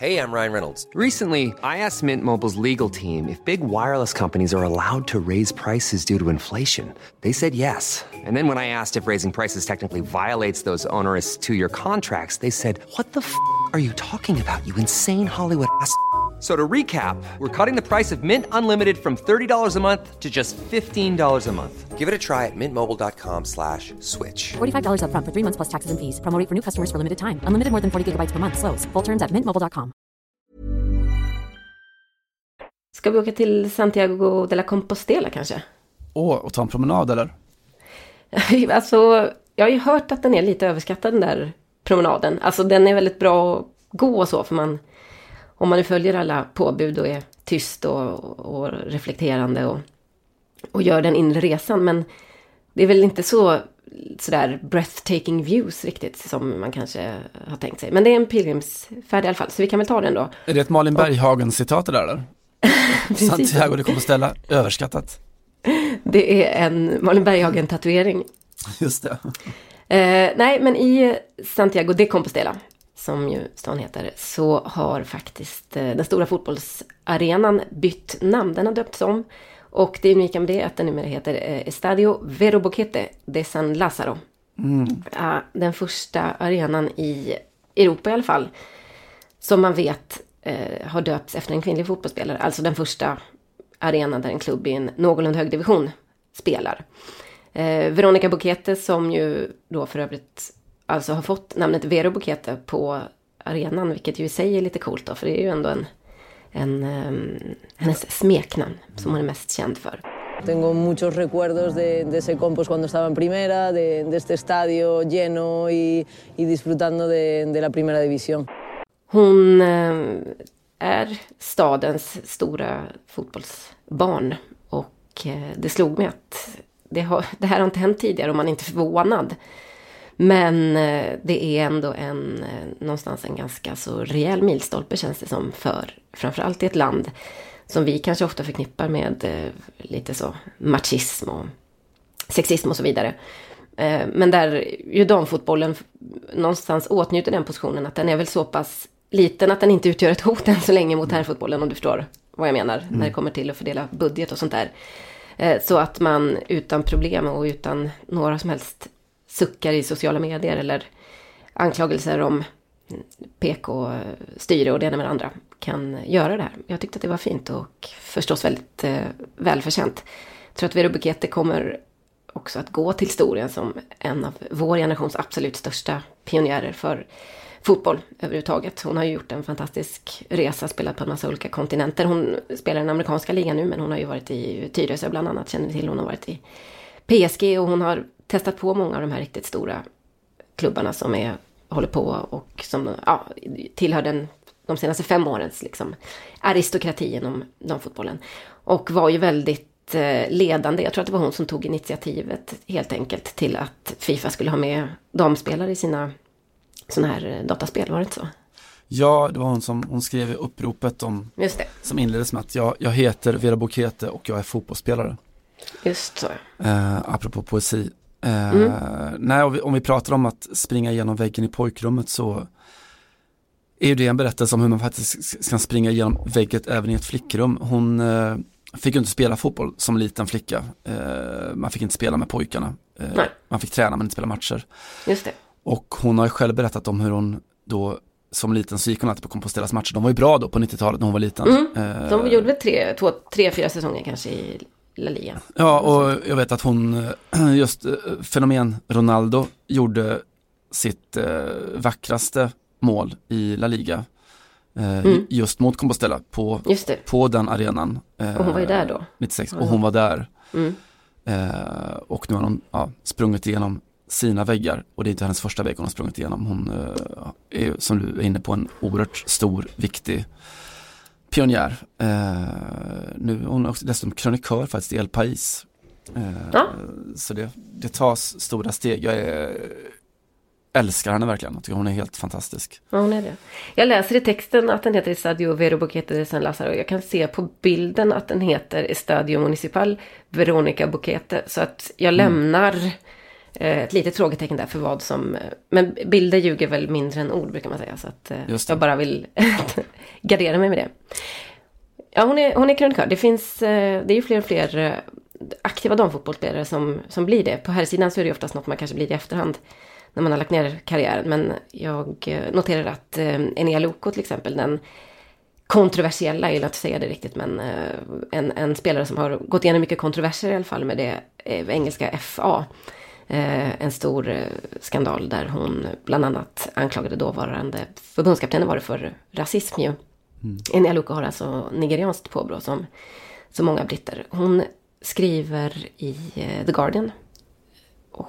Hey, I'm Ryan Reynolds. Recently, I asked Mint Mobile's legal team if big wireless companies are allowed to raise prices due to inflation. They said yes. And then when I asked if raising prices technically violates those onerous two year contracts, they said, What the f are you talking about, you insane Hollywood ass? So to recap, we're cutting the price of Mint Unlimited from $30 a month to just $15 a month. Give it a try at mintmobile.com slash switch. $45 upfront for three months plus taxes and fees. Promo for new customers for limited time. Unlimited more than 40 gigabytes per month. Slows. Full terms at mintmobile.com. Ska vi åka till Santiago de la Compostela kanske? Åh, och ta en promenad eller? <laughs> alltså, jag har ju hört att den är lite överskattad den där promenaden. Alltså den är väldigt bra att gå och så, för man... Om man nu följer alla påbud och är tyst och, och reflekterande och, och gör den inre resan. Men det är väl inte så sådär breathtaking views riktigt som man kanske har tänkt sig. Men det är en pilgrimsfärd i alla fall, så vi kan väl ta den då. Är det ett Malin Berghagen-citat det där eller? Santiago de Compostela, överskattat. Det är en Malin Berghagen-tatuering. Just det. Eh, nej, men i Santiago de Compostela, som ju stan heter, så har faktiskt eh, den stora fotbollsarenan bytt namn. Den har döpts om. Och det unika med det är att den numera heter eh, Estadio Vero Boquete de San Lázaro. Ja, den första arenan i Europa i alla fall, som man vet eh, har döpts efter en kvinnlig fotbollsspelare. Alltså den första arenan där en klubb i en någorlunda hög division spelar. Eh, Veronica Bocchete som ju då för övrigt alltså har fått namnet Vero Bocchete på arenan, vilket ju i sig är lite coolt då, för det är ju ändå en, en ehm, hennes smeknamn som hon är mest känd för. Tengo muchos recuerdos de, de ese Compos cuando estaba en primera, de, de este estadio lleno y, y disfrutando de, de la primera división. Hon eh, är stadens stora fotbollsbarn och eh, det slog mig att det, har, det här har inte hänt tidigare och man är inte förvånad. Men eh, det är ändå en, eh, någonstans en ganska så rejäl milstolpe känns det som för framförallt i ett land som vi kanske ofta förknippar med eh, lite så machism och sexism och så vidare. Men där ju damfotbollen någonstans åtnjuter den positionen att den är väl så pass liten att den inte utgör ett hot än så länge mot herrfotbollen om du förstår vad jag menar när det kommer till att fördela budget och sånt där. Så att man utan problem och utan några som helst suckar i sociala medier eller anklagelser om PK-styre och det ena med det andra kan göra det här. Jag tyckte att det var fint och förstås väldigt eh, välförtjänt. Jag tror att Vero Bukete kommer också att gå till historien som en av vår generations absolut största pionjärer för fotboll överhuvudtaget. Hon har ju gjort en fantastisk resa, spelat på en massa olika kontinenter. Hon spelar i den amerikanska ligan nu, men hon har ju varit i Tyresö bland annat, känner ni till. Hon har varit i PSG och hon har testat på många av de här riktigt stora klubbarna som är, håller på och som ja, tillhör den, de senaste fem årens liksom, aristokrati inom damfotbollen. Och var ju väldigt eh, ledande. Jag tror att det var hon som tog initiativet helt enkelt till att Fifa skulle ha med damspelare i sina sådana här eh, dataspel, var det inte så? Ja, det var hon som hon skrev i uppropet om, som inleddes med att jag, jag heter Vera Bokete och jag är fotbollsspelare. just så. Eh, apropå poesi. Eh, Mm. Nej, om vi, om vi pratar om att springa igenom väggen i pojkrummet så är ju det en berättelse om hur man faktiskt kan springa igenom väggen även i ett flickrum. Hon eh, fick ju inte spela fotboll som liten flicka. Eh, man fick inte spela med pojkarna. Eh, man fick träna men inte spela matcher. Just det. Och hon har ju själv berättat om hur hon då som liten så gick hon alltid på Compostelas matcher. De var ju bra då på 90-talet när hon var liten. Mm. Eh, De gjorde väl tre, två, tre, fyra säsonger kanske i La Liga. Ja, och jag vet att hon, eh, just eh, fenomen Ronaldo, gjorde sitt eh, vackraste mål i La Liga. Mm. Just mot Compostela på, på den arenan. Och hon var ju där då. 96, Ja. och hon var där. Mm. Och nu har hon ja, sprungit igenom sina väggar och det är inte hennes första vägg hon har sprungit igenom. Hon är som du är inne på en oerhört stor, viktig pionjär. Eh, nu är hon också dessutom krönikör faktiskt i El País. Eh, Ja. Så det, det tas stora steg. Jag är, älskar henne verkligen. Jag tycker hon är helt fantastisk. Ja, hon är det. Jag läser i texten att den heter Estadio Vero Boquete de San Lazaro. Jag kan se på bilden att den heter Estadio Municipal Veronica Boquete. Så att jag lämnar eh, ett litet frågetecken där för vad som... eh, Men bilder ljuger väl mindre än ord brukar man säga. Så att eh, jag bara vill <laughs> gardera mig med det. Ja, hon är, hon är krönikör. Det finns, eh, det är ju fler och fler eh, aktiva damfotbollsspelare som, som blir det. På här sidan så är det oftast något man kanske blir i efterhand när man har lagt ner karriären. Men jag eh, noterar att eh, Enea Loko till exempel, den kontroversiella, jag gillar inte att säga det riktigt, men eh, en, en spelare som har gått igenom mycket kontroverser i alla fall med det eh, engelska FA. Eh, en stor eh, skandal där hon bland annat anklagade dåvarande förbundskaptenen var det för rasism ju. Enea Loko har alltså nigerianskt påbrå som så många britter. Hon skriver i eh, The Guardian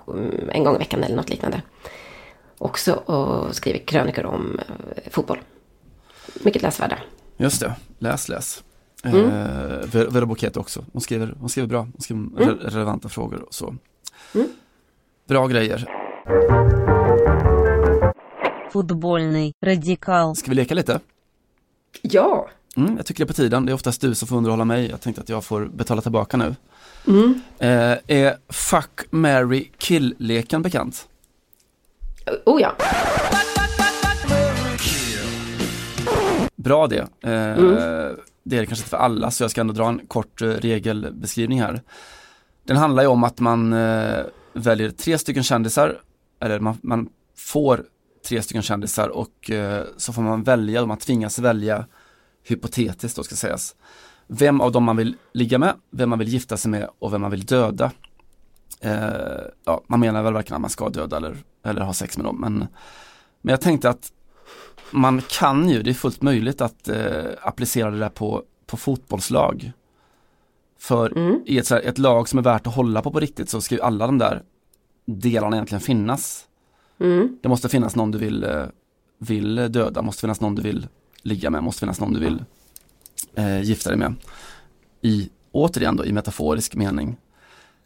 mm, en gång i veckan eller något liknande. Också och skriver krönikor om fotboll. Mycket läsvärda. Just det, läs läs. Mm. Eh, Ver- Vera Bokete också. Hon skriver, hon skriver bra. Hon skriver re- relevanta frågor och så. Mm. Bra grejer. Fotbollny radikal. Ska vi leka lite? Ja. Mm, jag tycker det är på tiden. Det är oftast du som får underhålla mig. Jag tänkte att jag får betala tillbaka nu. Mm. Eh, är Fuck, Mary kill-leken bekant? Oh ja. Bra det. Eh, mm. Det är det kanske inte för alla så jag ska ändå dra en kort eh, regelbeskrivning här. Den handlar ju om att man eh, väljer tre stycken kändisar, eller man, man får tre stycken kändisar och eh, så får man välja, och man tvingas välja hypotetiskt då ska sägas. Vem av dem man vill ligga med, vem man vill gifta sig med och vem man vill döda. Eh, ja, man menar väl varken att man ska döda eller, eller ha sex med dem, men, men jag tänkte att man kan ju, det är fullt möjligt att eh, applicera det där på, på fotbollslag. För Mm. i ett, så här, ett lag som är värt att hålla på på riktigt så ska ju alla de där delarna egentligen finnas. Mm. Det måste finnas någon du vill, eh, vill döda, måste finnas någon du vill ligga med, måste finnas någon du vill eh, gifta dig med. I, återigen då, i metaforisk mening.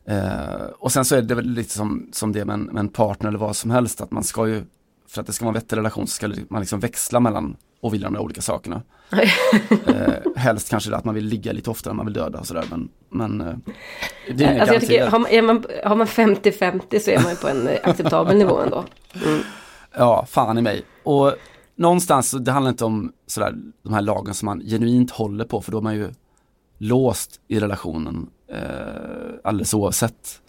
Eh, och sen så är det väl lite som, som det med en, med en partner eller vad som helst, att man ska ju, för att det ska vara en vettig relation så ska man liksom växla mellan och vill de där olika sakerna. <laughs> eh, helst kanske det att man vill ligga lite oftare än man vill döda och sådär men, men eh, det är Alltså tycker, har, man- har man 50-50 så är man ju på en acceptabel nivå ändå. Mm. Ja, fan i mig. Och någonstans, det handlar inte om sådär, de här lagen som man genuint håller på, för då är man ju låst i relationen eh, alldeles oavsett.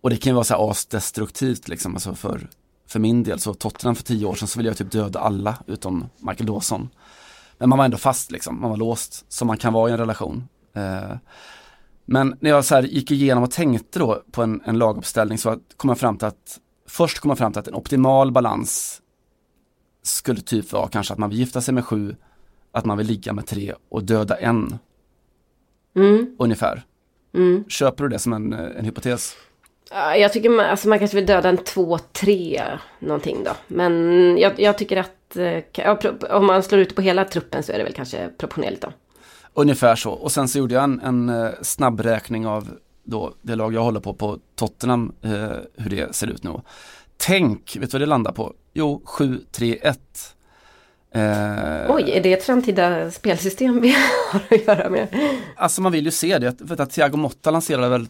Och det kan ju vara så här asdestruktivt liksom, alltså för, för min del. Så Tottenham för tio år sedan så ville jag typ döda alla utom Michael Dawson. Men man var ändå fast liksom, man var låst, som man kan vara i en relation. Eh, men när jag så gick igenom och tänkte då på en, en laguppställning så kom jag fram till att Först kom jag fram till att en optimal balans skulle typ vara kanske att man vill gifta sig med sju, att man vill ligga med tre och döda en. Mm. Ungefär. Mm. Köper du det som en, en hypotes? Ja, Jag tycker man, alltså man kanske vill döda en två, tre någonting då. Men jag, jag tycker att eh, om man slår ut på hela truppen så är det väl kanske proportionerligt då. Ungefär så. Och sen så gjorde jag en, en eh, snabbräkning av då det lag jag håller på på Tottenham, eh, hur det ser ut nu. Tänk, vet du vad det landar på? Jo, 7-3-1. Eh, Oj, är det ett framtida spelsystem vi <laughs> har att göra med? Alltså man vill ju se det. Vet att Thiago Motta lanserade väl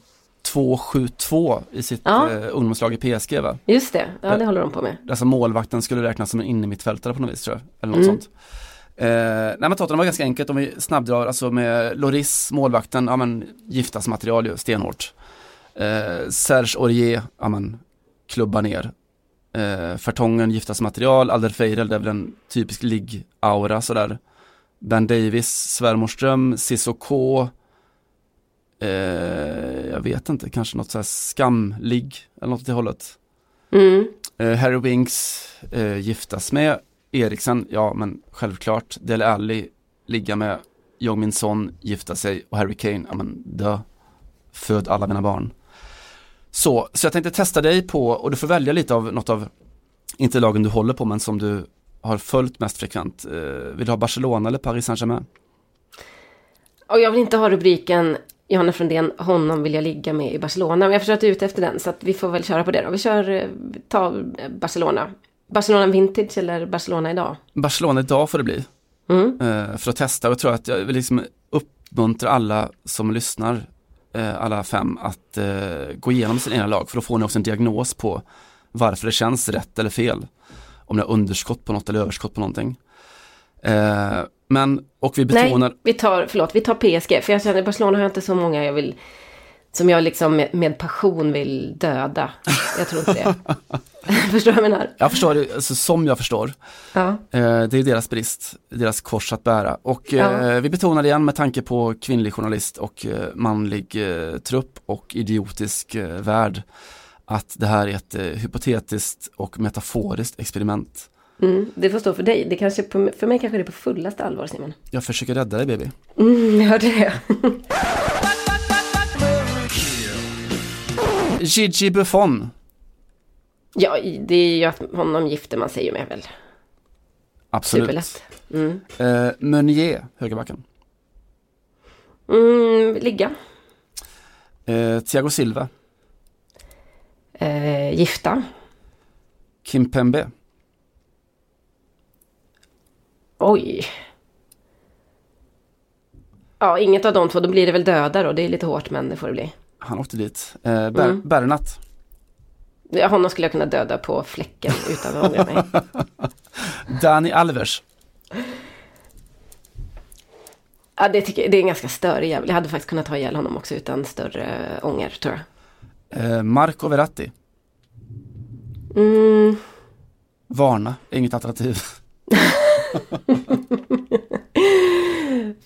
2-7-2 i sitt Ja. eh, ungdomslag i PSG va? Just det, ja det håller de på med. Alltså målvakten skulle räknas som en innermittfältare på något vis tror jag. Eller något Mm. sånt. Eh, nej men Tottenham var ganska enkelt om vi snabbdrar, alltså med Loris, målvakten, ja men giftasmaterial ju, stenhårt. Eh, Serge Aurier, ja men klubba ner. Eh, Fertongen, giftasmaterial, Alderfeirel, det är väl en typisk ligg-aura sådär. Ben Davis, Svärmorström, Cissoko, eh, jag vet inte, kanske något så här skamligg eller något åt det hållet. Mm. Eh, Harry Winks eh, giftas med Eriksen, ja men självklart. Dele Alli ligga med Jong Min Son, gifta sig och Harry Kane, ja men dö. Föd alla mina barn. Så, så jag tänkte testa dig på, och du får välja lite av något av, inte lagen du håller på men som du har följt mest frekvent. Eh, vill du ha Barcelona eller Paris Saint-Germain? Och jag vill inte ha rubriken Johanna Frundén, honom vill jag ligga med i Barcelona. Men jag förstår att du är ute efter den, så att vi får väl köra på det då. Vi kör, eh, ta eh, Barcelona. Barcelona vintage eller Barcelona idag? Barcelona idag får det bli. Mm. eh, för att testa och jag tror att jag vill liksom uppmuntra alla som lyssnar, alla fem, att gå igenom sina egna lag för då får ni också en diagnos på varför det känns rätt eller fel. Om ni har underskott på något eller överskott på någonting. Men, och vi betonar, Nej, vi tar, förlåt, vi tar PSG. För jag känner, Barcelona har jag inte så många jag vill, som jag liksom med, med passion vill döda. Jag tror inte det. <laughs> Förstår du vad jag menar? jag förstår det, alltså, som jag förstår, Ja. Eh, det är deras brist, deras kors att bära. Och eh, Ja. vi betonar det igen med tanke på kvinnlig journalist och eh, manlig eh, trupp och idiotisk eh, värld. Att det här är ett eh, hypotetiskt och metaforiskt experiment. Mm, det får stå för dig. Det kanske på, för mig kanske det är på fullaste allvar, Simon. Jag försöker rädda dig baby. Mm, jag hörde det. <laughs> Gigi Buffon, ja, det är ju att honom gifter man sig ju med väl. absolut. Superlätt. Mm. Eh, Meunier, högerbacken. Mm, ligga. Eh, Thiago Silva, Eh, gifta. Kim Pembe, Oj. Ja, inget av de två. Då blir det väl döda då. Det är lite hårt, men det får det bli. han åkte dit. Eh, Ber- Mm. Bernat, Ja, honom skulle jag kunna döda på fläcken utan att ångra mig. <laughs> Dani Alves, Ja, det, tycker, det är en ganska störig jävel. Jag hade faktiskt kunnat ta ihjäl honom också utan större ånger, tror jag. eh, Marco Verratti, Mm, Varna, inget alternativ. <laughs>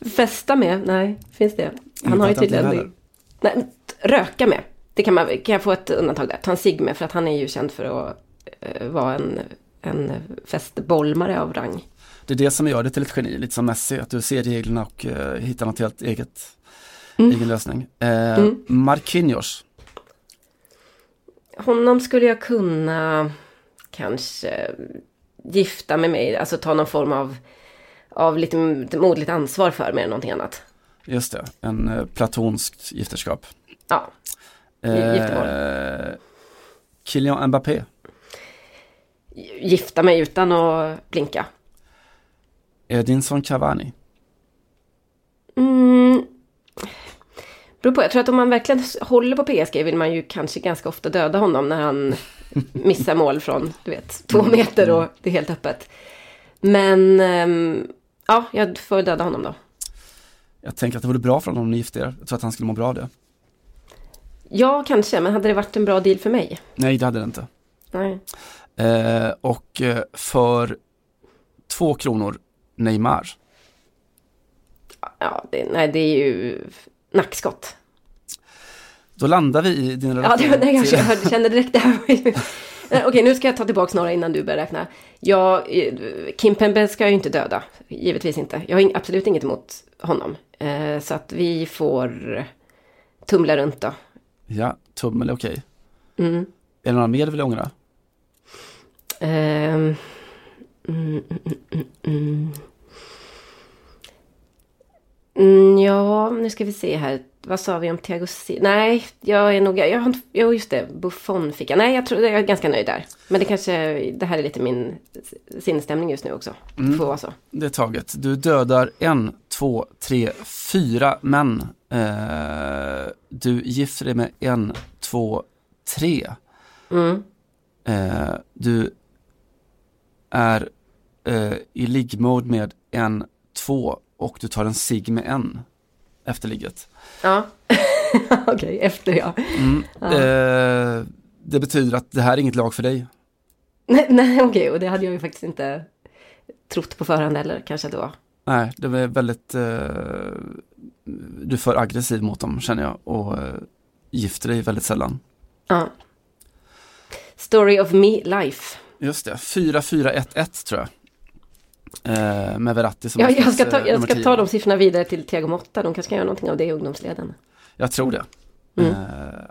<laughs> festa med? Nej, finns det? Han Inget har ju tydligen... Nej, röka med. Det kan, man, kan jag få ett undantag där? Ta en cigg med, för att han är ju känd för att eh, vara en, en festbolmare av rang. Det är det som gör det till ett geni, lite som Messi, att du ser reglerna och eh, hittar något helt eget, Mm. egen lösning. Eh, Mm. Marquinhos, Honom skulle jag kunna kanske gifta med mig, alltså ta någon form av, av lite modligt ansvar för mer än någonting annat. just det, en eh, platonskt gifterskap. Ja, giftermål. Eh, Kylian Mbappé, gifta mig utan att blinka. Edinson Cavani. Mm. Beror på, jag tror att om man verkligen håller på PSG vill man ju kanske ganska ofta döda honom när han missar mål från, du vet, två meter och det är helt öppet. Men, ehm, ja, jag får döda honom då. Jag tänker att det vore bra för honom om ni gifte er. Jag tror att han skulle må bra av det. Ja, kanske, men hade det varit en bra deal för mig? Nej, det hade det inte. Nej. Eh, och eh, för två kronor Neymar. Ja, det, nej, det är ju nackskott. Då landar vi i din Ja, relation. det var, nej, jag kände- direkt det ju- Nej, Okej, nu ska jag ta tillbaka några innan du börjar räkna. Jag, eh, Kim Pembe ska jag ju inte döda, givetvis inte. Jag har absolut inget emot honom. Eh, så att vi får tumla runt då. Ja, tummel är okej. Mm. Är det några mer du vill ångra? Mm, mm. Mm, ja, nu ska vi se här. Vad sa vi om Thiago Silva? Nej, jag är nog... Jag har jo, just det. Buffon fick jag. Nej, jag tror jag är ganska nöjd där. Men det kanske... Det här är lite min sinnesstämning just nu också. Det får vara så. Det är taget. Du dödar en, två, tre, fyra män. Eh, du gifter dig med en, två, tre. Mm. Eh, du är eh, i liggmode med en, två och du tar en sig med en efter ligget. Ja. <laughs> Okej, efter ja. Mm. Ja. Eh, det betyder att det här är inget lag för dig. Nej, nej okej. Och det hade jag ju faktiskt inte trott på förhand heller. Kanske att det var. Nej, det är väldigt, eh, du är för aggressiv mot dem känner jag och eh, gifter dig väldigt sällan. Ja. Story of me life. Just det, 4-4-1-1 tror jag. Eh, med Verratti som Ja, jag ska, ta, jag ska 10. ta de siffrorna vidare till Thiago Motta. De kanske kan göra någonting av det i ungdomsleden. Jag tror det. Mm. Eh,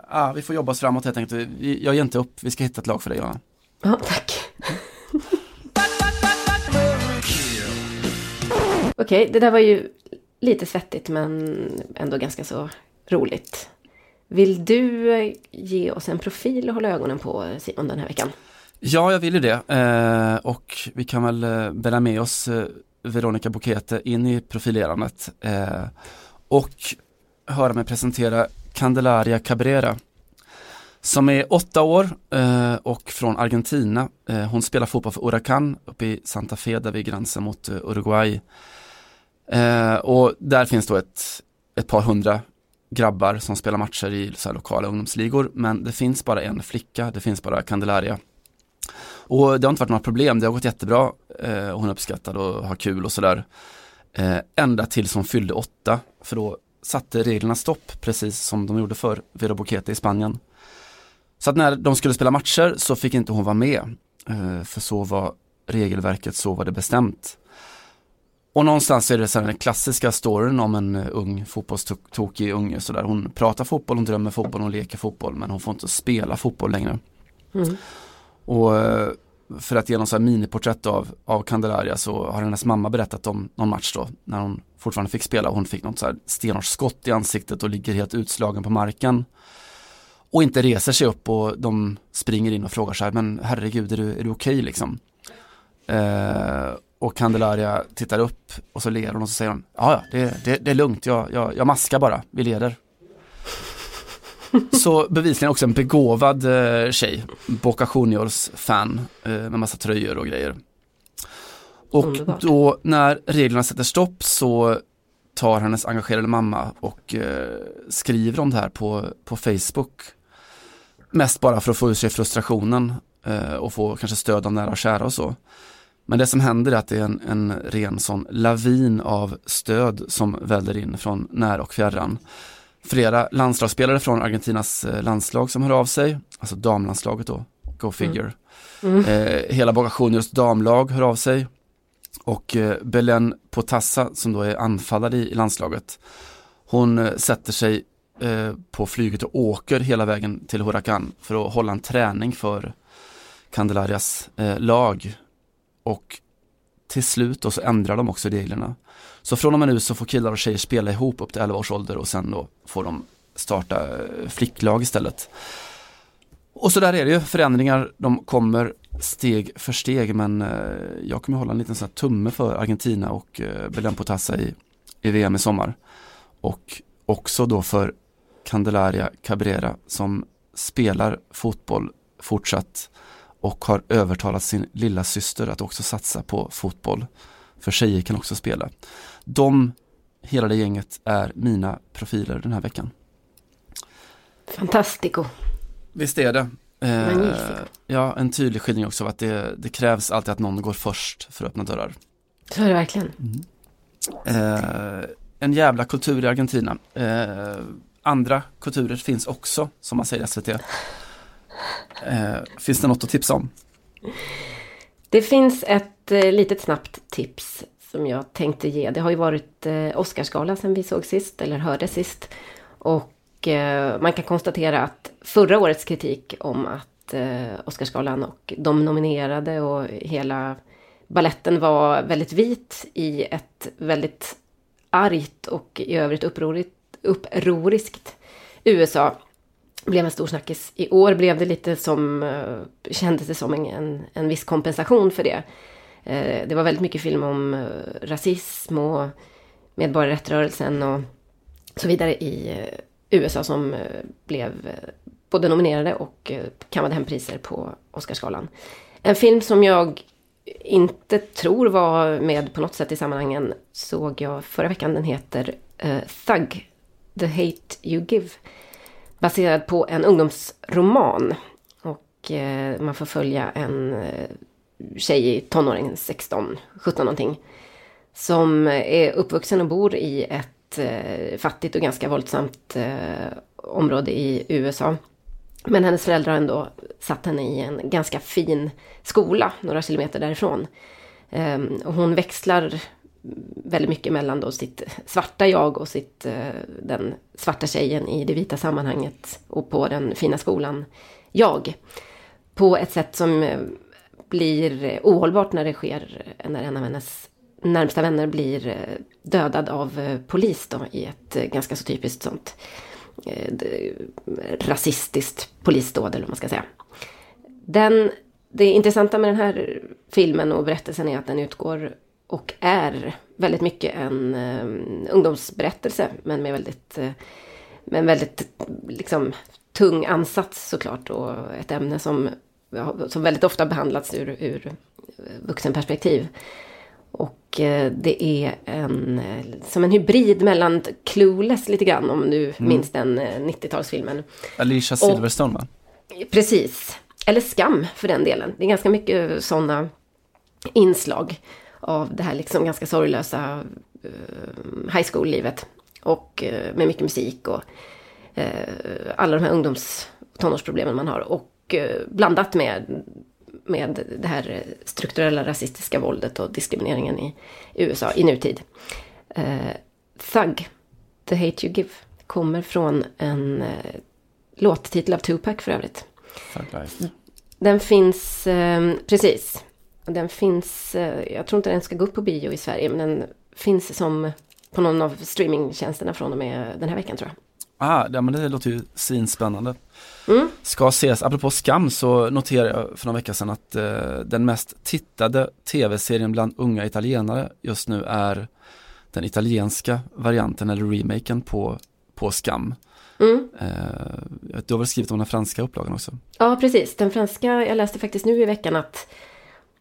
ah, vi får jobba oss framåt helt enkelt. Jag ger inte upp, vi ska hitta ett lag för dig Johanna. Ja, tack. <laughs> Okej, det där var ju lite svettigt men ändå ganska så roligt. Vill du ge oss en profil att hålla ögonen på Simon den här veckan? Ja, jag vill ju det. Eh, och vi kan väl eh, bära med oss eh, Veronica Bokete in i profilerandet. Eh, och höra mig presentera Candelaria Cabrera. Som är åtta år eh, och från Argentina. Eh, hon spelar fotboll för Huracan uppe i Santa Fe där vid gränsen mot eh, Uruguay. Eh, och där finns då ett, ett par hundra grabbar som spelar matcher i så här lokala ungdomsligor. Men det finns bara en flicka, det finns bara Candelaria. Och det har inte varit några problem, det har gått jättebra. Eh, och hon är uppskattad och har kul och sådär. Eh, ända tills hon fyllde åtta, för då satte reglerna stopp, precis som de gjorde för Vero Bokete i Spanien. Så att när de skulle spela matcher så fick inte hon vara med. Eh, för så var regelverket, så var det bestämt. Och någonstans är det så den klassiska storyn om en eh, ung fotbollstokig unge sådär. Hon pratar fotboll, hon drömmer fotboll, hon leker fotboll men hon får inte spela fotboll längre. Mm. Och eh, för att ge någon så här miniporträtt av, av Candelaria så har hennes mamma berättat om någon match då när hon fortfarande fick spela och hon fick något så här stenhårt skott i ansiktet och ligger helt utslagen på marken. Och inte reser sig upp och de springer in och frågar så här, men herregud är du, är du okej liksom? Eh, och Candelaria tittar upp och så ler hon och så säger hon, ja ja, det, det, det är lugnt, jag, jag, jag maskar bara, vi leder. Så bevisligen också en begåvad eh, tjej, Boca Juniors fan eh, med massa tröjor och grejer. Och Underbart. då när reglerna sätter stopp så tar hennes engagerade mamma och eh, skriver om det här på, på Facebook. Mest bara för att få ur sig frustrationen eh, och få kanske stöd av nära och kära och så. Men det som händer är att det är en, en ren sån lavin av stöd som väller in från nära och fjärran. Flera landslagsspelare från Argentinas eh, landslag som hör av sig, alltså damlandslaget då, go figure. Mm. Eh, hela Boca Juniors damlag hör av sig. Och eh, Belen Potassa som då är anfallare i, i landslaget, hon eh, sätter sig eh, på flyget och åker hela vägen till Huracan för att hålla en träning för Candelarias eh, lag. Och till slut då så ändrar de också reglerna. Så från och med nu så får killar och tjejer spela ihop upp till 11 års ålder och sen då får de starta eh, flicklag istället. Och så där är det ju, förändringar de kommer steg för steg men eh, jag kommer hålla en liten sån här tumme för Argentina och eh, Belén Potassa i, i VM i sommar. Och också då för Candelaria Cabrera som spelar fotboll fortsatt och har övertalat sin lilla syster att också satsa på fotboll. För tjejer kan också spela. De, hela det gänget, är mina profiler den här veckan. Fantastico. Visst är det. Eh, ja, en tydlig skildring också av att det, det krävs alltid att någon går först för att öppna dörrar. Så är det verkligen. Eh, en jävla kultur i Argentina. Eh, andra kulturer finns också, som man säger i SVT. Eh, finns det något att tipsa om? Det finns ett eh, litet snabbt tips som jag tänkte ge. Det har ju varit eh, Oscarsgala sen vi såg sist, eller hörde sist. Och eh, man kan konstatera att förra årets kritik om att eh, Oscarsgalan och de nominerade och hela balletten var väldigt vit i ett väldigt argt och i övrigt upprorigt, upproriskt USA blev en stor snackis. I år blev det lite som, kändes det som en, en, en viss kompensation för det. Eh, det var väldigt mycket film om eh, rasism och medborgarrättsrörelsen och så vidare i eh, USA som blev både nominerade och kammade hem priser på Oscarsgalan. En film som jag inte tror var med på något sätt i sammanhangen såg jag förra veckan. Den heter Thug, The Hate You Give. Baserad på en ungdomsroman. Och man får följa en tjej i tonåren, 16, 17 någonting. Som eh, är uppvuxen och bor i ett eh, fattigt och ganska våldsamt eh, område i USA. Men hennes föräldrar har ändå satt henne i en ganska fin skola några kilometer därifrån. Ehm, och hon växlar väldigt mycket mellan då sitt svarta jag och sitt, eh, den svarta tjejen i det vita sammanhanget och på den fina skolan jag. På ett sätt som eh, blir ohållbart när det sker när en av hennes närmsta vänner blir eh, dödad av eh, polis då i ett eh, ganska så typiskt sånt rasistiskt polisdåd eller vad man ska säga. Den, det intressanta med den här filmen och berättelsen är att den utgår och är väldigt mycket en um, ungdomsberättelse men med väldigt, uh, med en väldigt liksom, tung ansats såklart och ett ämne som, som väldigt ofta behandlats ur, ur eh, vuxenperspektiv. Och eh, det är en, eh, som en hybrid mellan Clueless lite grann om du minns den eh, 90-talsfilmen. Alicia Silverstone va? Precis. Eller skam för den delen. Det är ganska mycket sådana inslag av det här liksom ganska sorglösa eh, high school-livet. Och med mycket musik och alla de här ungdoms tonårsproblemen man har. Och eh, blandat med, med det här strukturella rasistiska våldet och diskrimineringen i USA i nutid. Eh, Thug, The Hate You Give, kommer från en eh, låttitel av Tupac för övrigt. Life. Den finns, eh, precis. Den finns, eh, jag tror inte den ska gå upp på bio i Sverige, men den finns som på någon av streamingtjänsterna från och med den här veckan tror jag. Ah, ja, men det låter ju svinspännande. Mm. Ska ses, apropå skam så noterade jag för några veckor sedan att eh, den mest tittade tv-serien bland unga italienare just nu är den italienska varianten eller remaken på, på skam. Mm. Eh, du har väl skrivit om den franska upplagan också? Ja, precis. Den franska, jag läste faktiskt nu i veckan att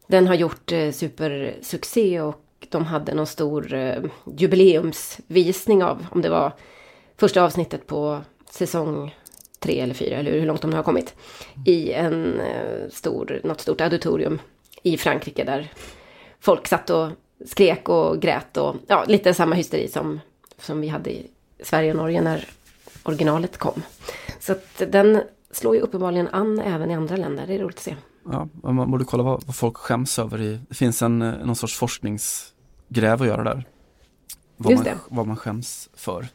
den har gjort eh, supersuccé och de hade någon stor eh, jubileumsvisning av, om det var första avsnittet på säsong tre eller fyra, eller hur långt de nu har kommit, i en eh, stor, något stort auditorium i Frankrike där folk satt och skrek och grät och ja, lite samma hysteri som, som vi hade i Sverige och Norge när originalet kom. Så att den slår ju uppenbarligen an även i andra länder, det är roligt att se. Ja, man borde kolla vad, vad folk skäms över i, det finns en, eh, någon sorts forskningsgräv att göra där. Vad Just man, det. vad man skäms för.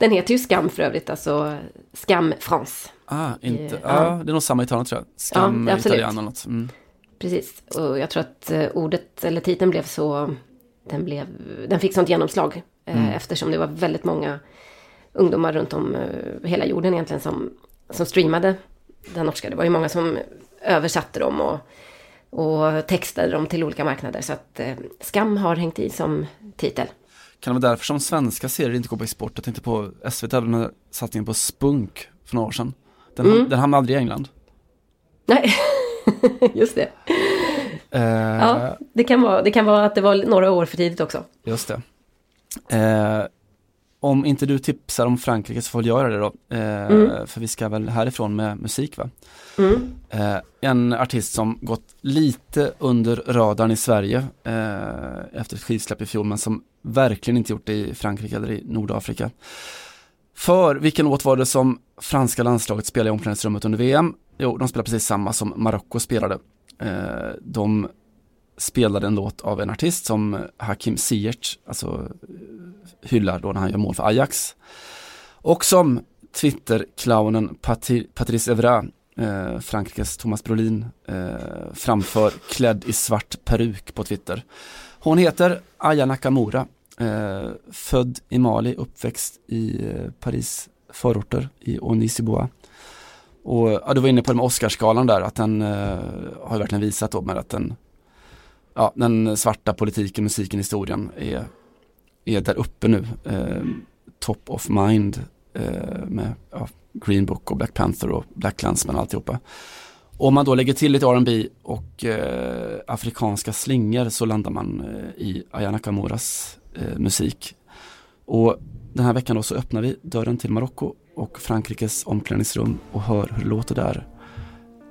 Den heter ju Skam för övrigt, alltså Skam France. Ah, inte, Eh, ja. ja. det är nog samma Italien tror jag. Skam Ja. Italiano eller något. Mm. Precis, och jag tror att eh, ordet, eller titeln blev så, den, blev, den fick sånt genomslag. eh, Mm. Eftersom det var väldigt många ungdomar runt om eh, hela jorden egentligen som, som streamade den norska. Det var ju många som översatte dem och och textade dem till olika marknader. Så att eh, Skam har hängt i som titel. Kan det vara därför som svenska serier inte går på export? Jag tänkte på SVT hade den här satsningen på Spunk för några år sedan. Den, Mm. den hamnade aldrig i England. Nej, <laughs> just det. Eh, Ja, det kan, vara, det kan vara att det var några år för tidigt också. Just det. Eh, om inte du tipsar om Frankrike så får jag göra det då. Eh, Mm. För vi ska väl härifrån med musik va? Mm. Eh, en artist som gått lite under radarn i Sverige eh, efter ett skivsläpp i fjol men som verkligen inte gjort det i Frankrike eller i Nordafrika. För vilken låt var det som franska landslaget spelade i omklädningsrummet under VM? Jo, de spelade precis samma som Marocko spelade. Eh, de spelade en låt av en artist som Hakim Ziyech, alltså hyllar då när han gör mål för Ajax. Och som Twitter-clownen Patrice Evra, eh, Frankrikes Thomas Brolin, eh, framför klädd i svart peruk på Twitter. Hon heter Aya Nakamura, eh, född i Mali, uppväxt i eh, Paris förorter i Onisiboa. Och ja, du var inne på det med Oscarsgalan där, att den eh, har verkligen visat då med att den, ja, den svarta politiken, musiken, historien är, är där uppe nu. Eh, top of mind eh, med ja, Green Book och Black Panther och Black Landsman och alltihopa. Om man då lägger till lite R&B och eh, afrikanska slingor så landar man eh, i Ayana Kamoras eh, musik. Och den här veckan då så öppnar vi dörren till Marocko och Frankrikes omklädningsrum och hör hur det låter där.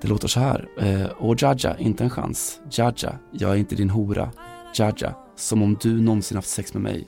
Det låter så här. Eh, Åh Jaja, inte en chans. Jaja, jag är inte din hora. Jaja, som om du någonsin haft sex med mig.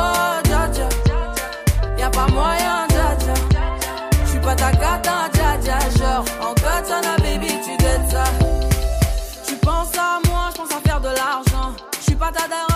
Oh, dja Y'a pas moyen, dja dja J'suis pas ta cata, dja dja Genre, en katana, baby, tu dettes ça. Tu penses à moi, je pense à faire de l'argent. Je suis pas ta daronne,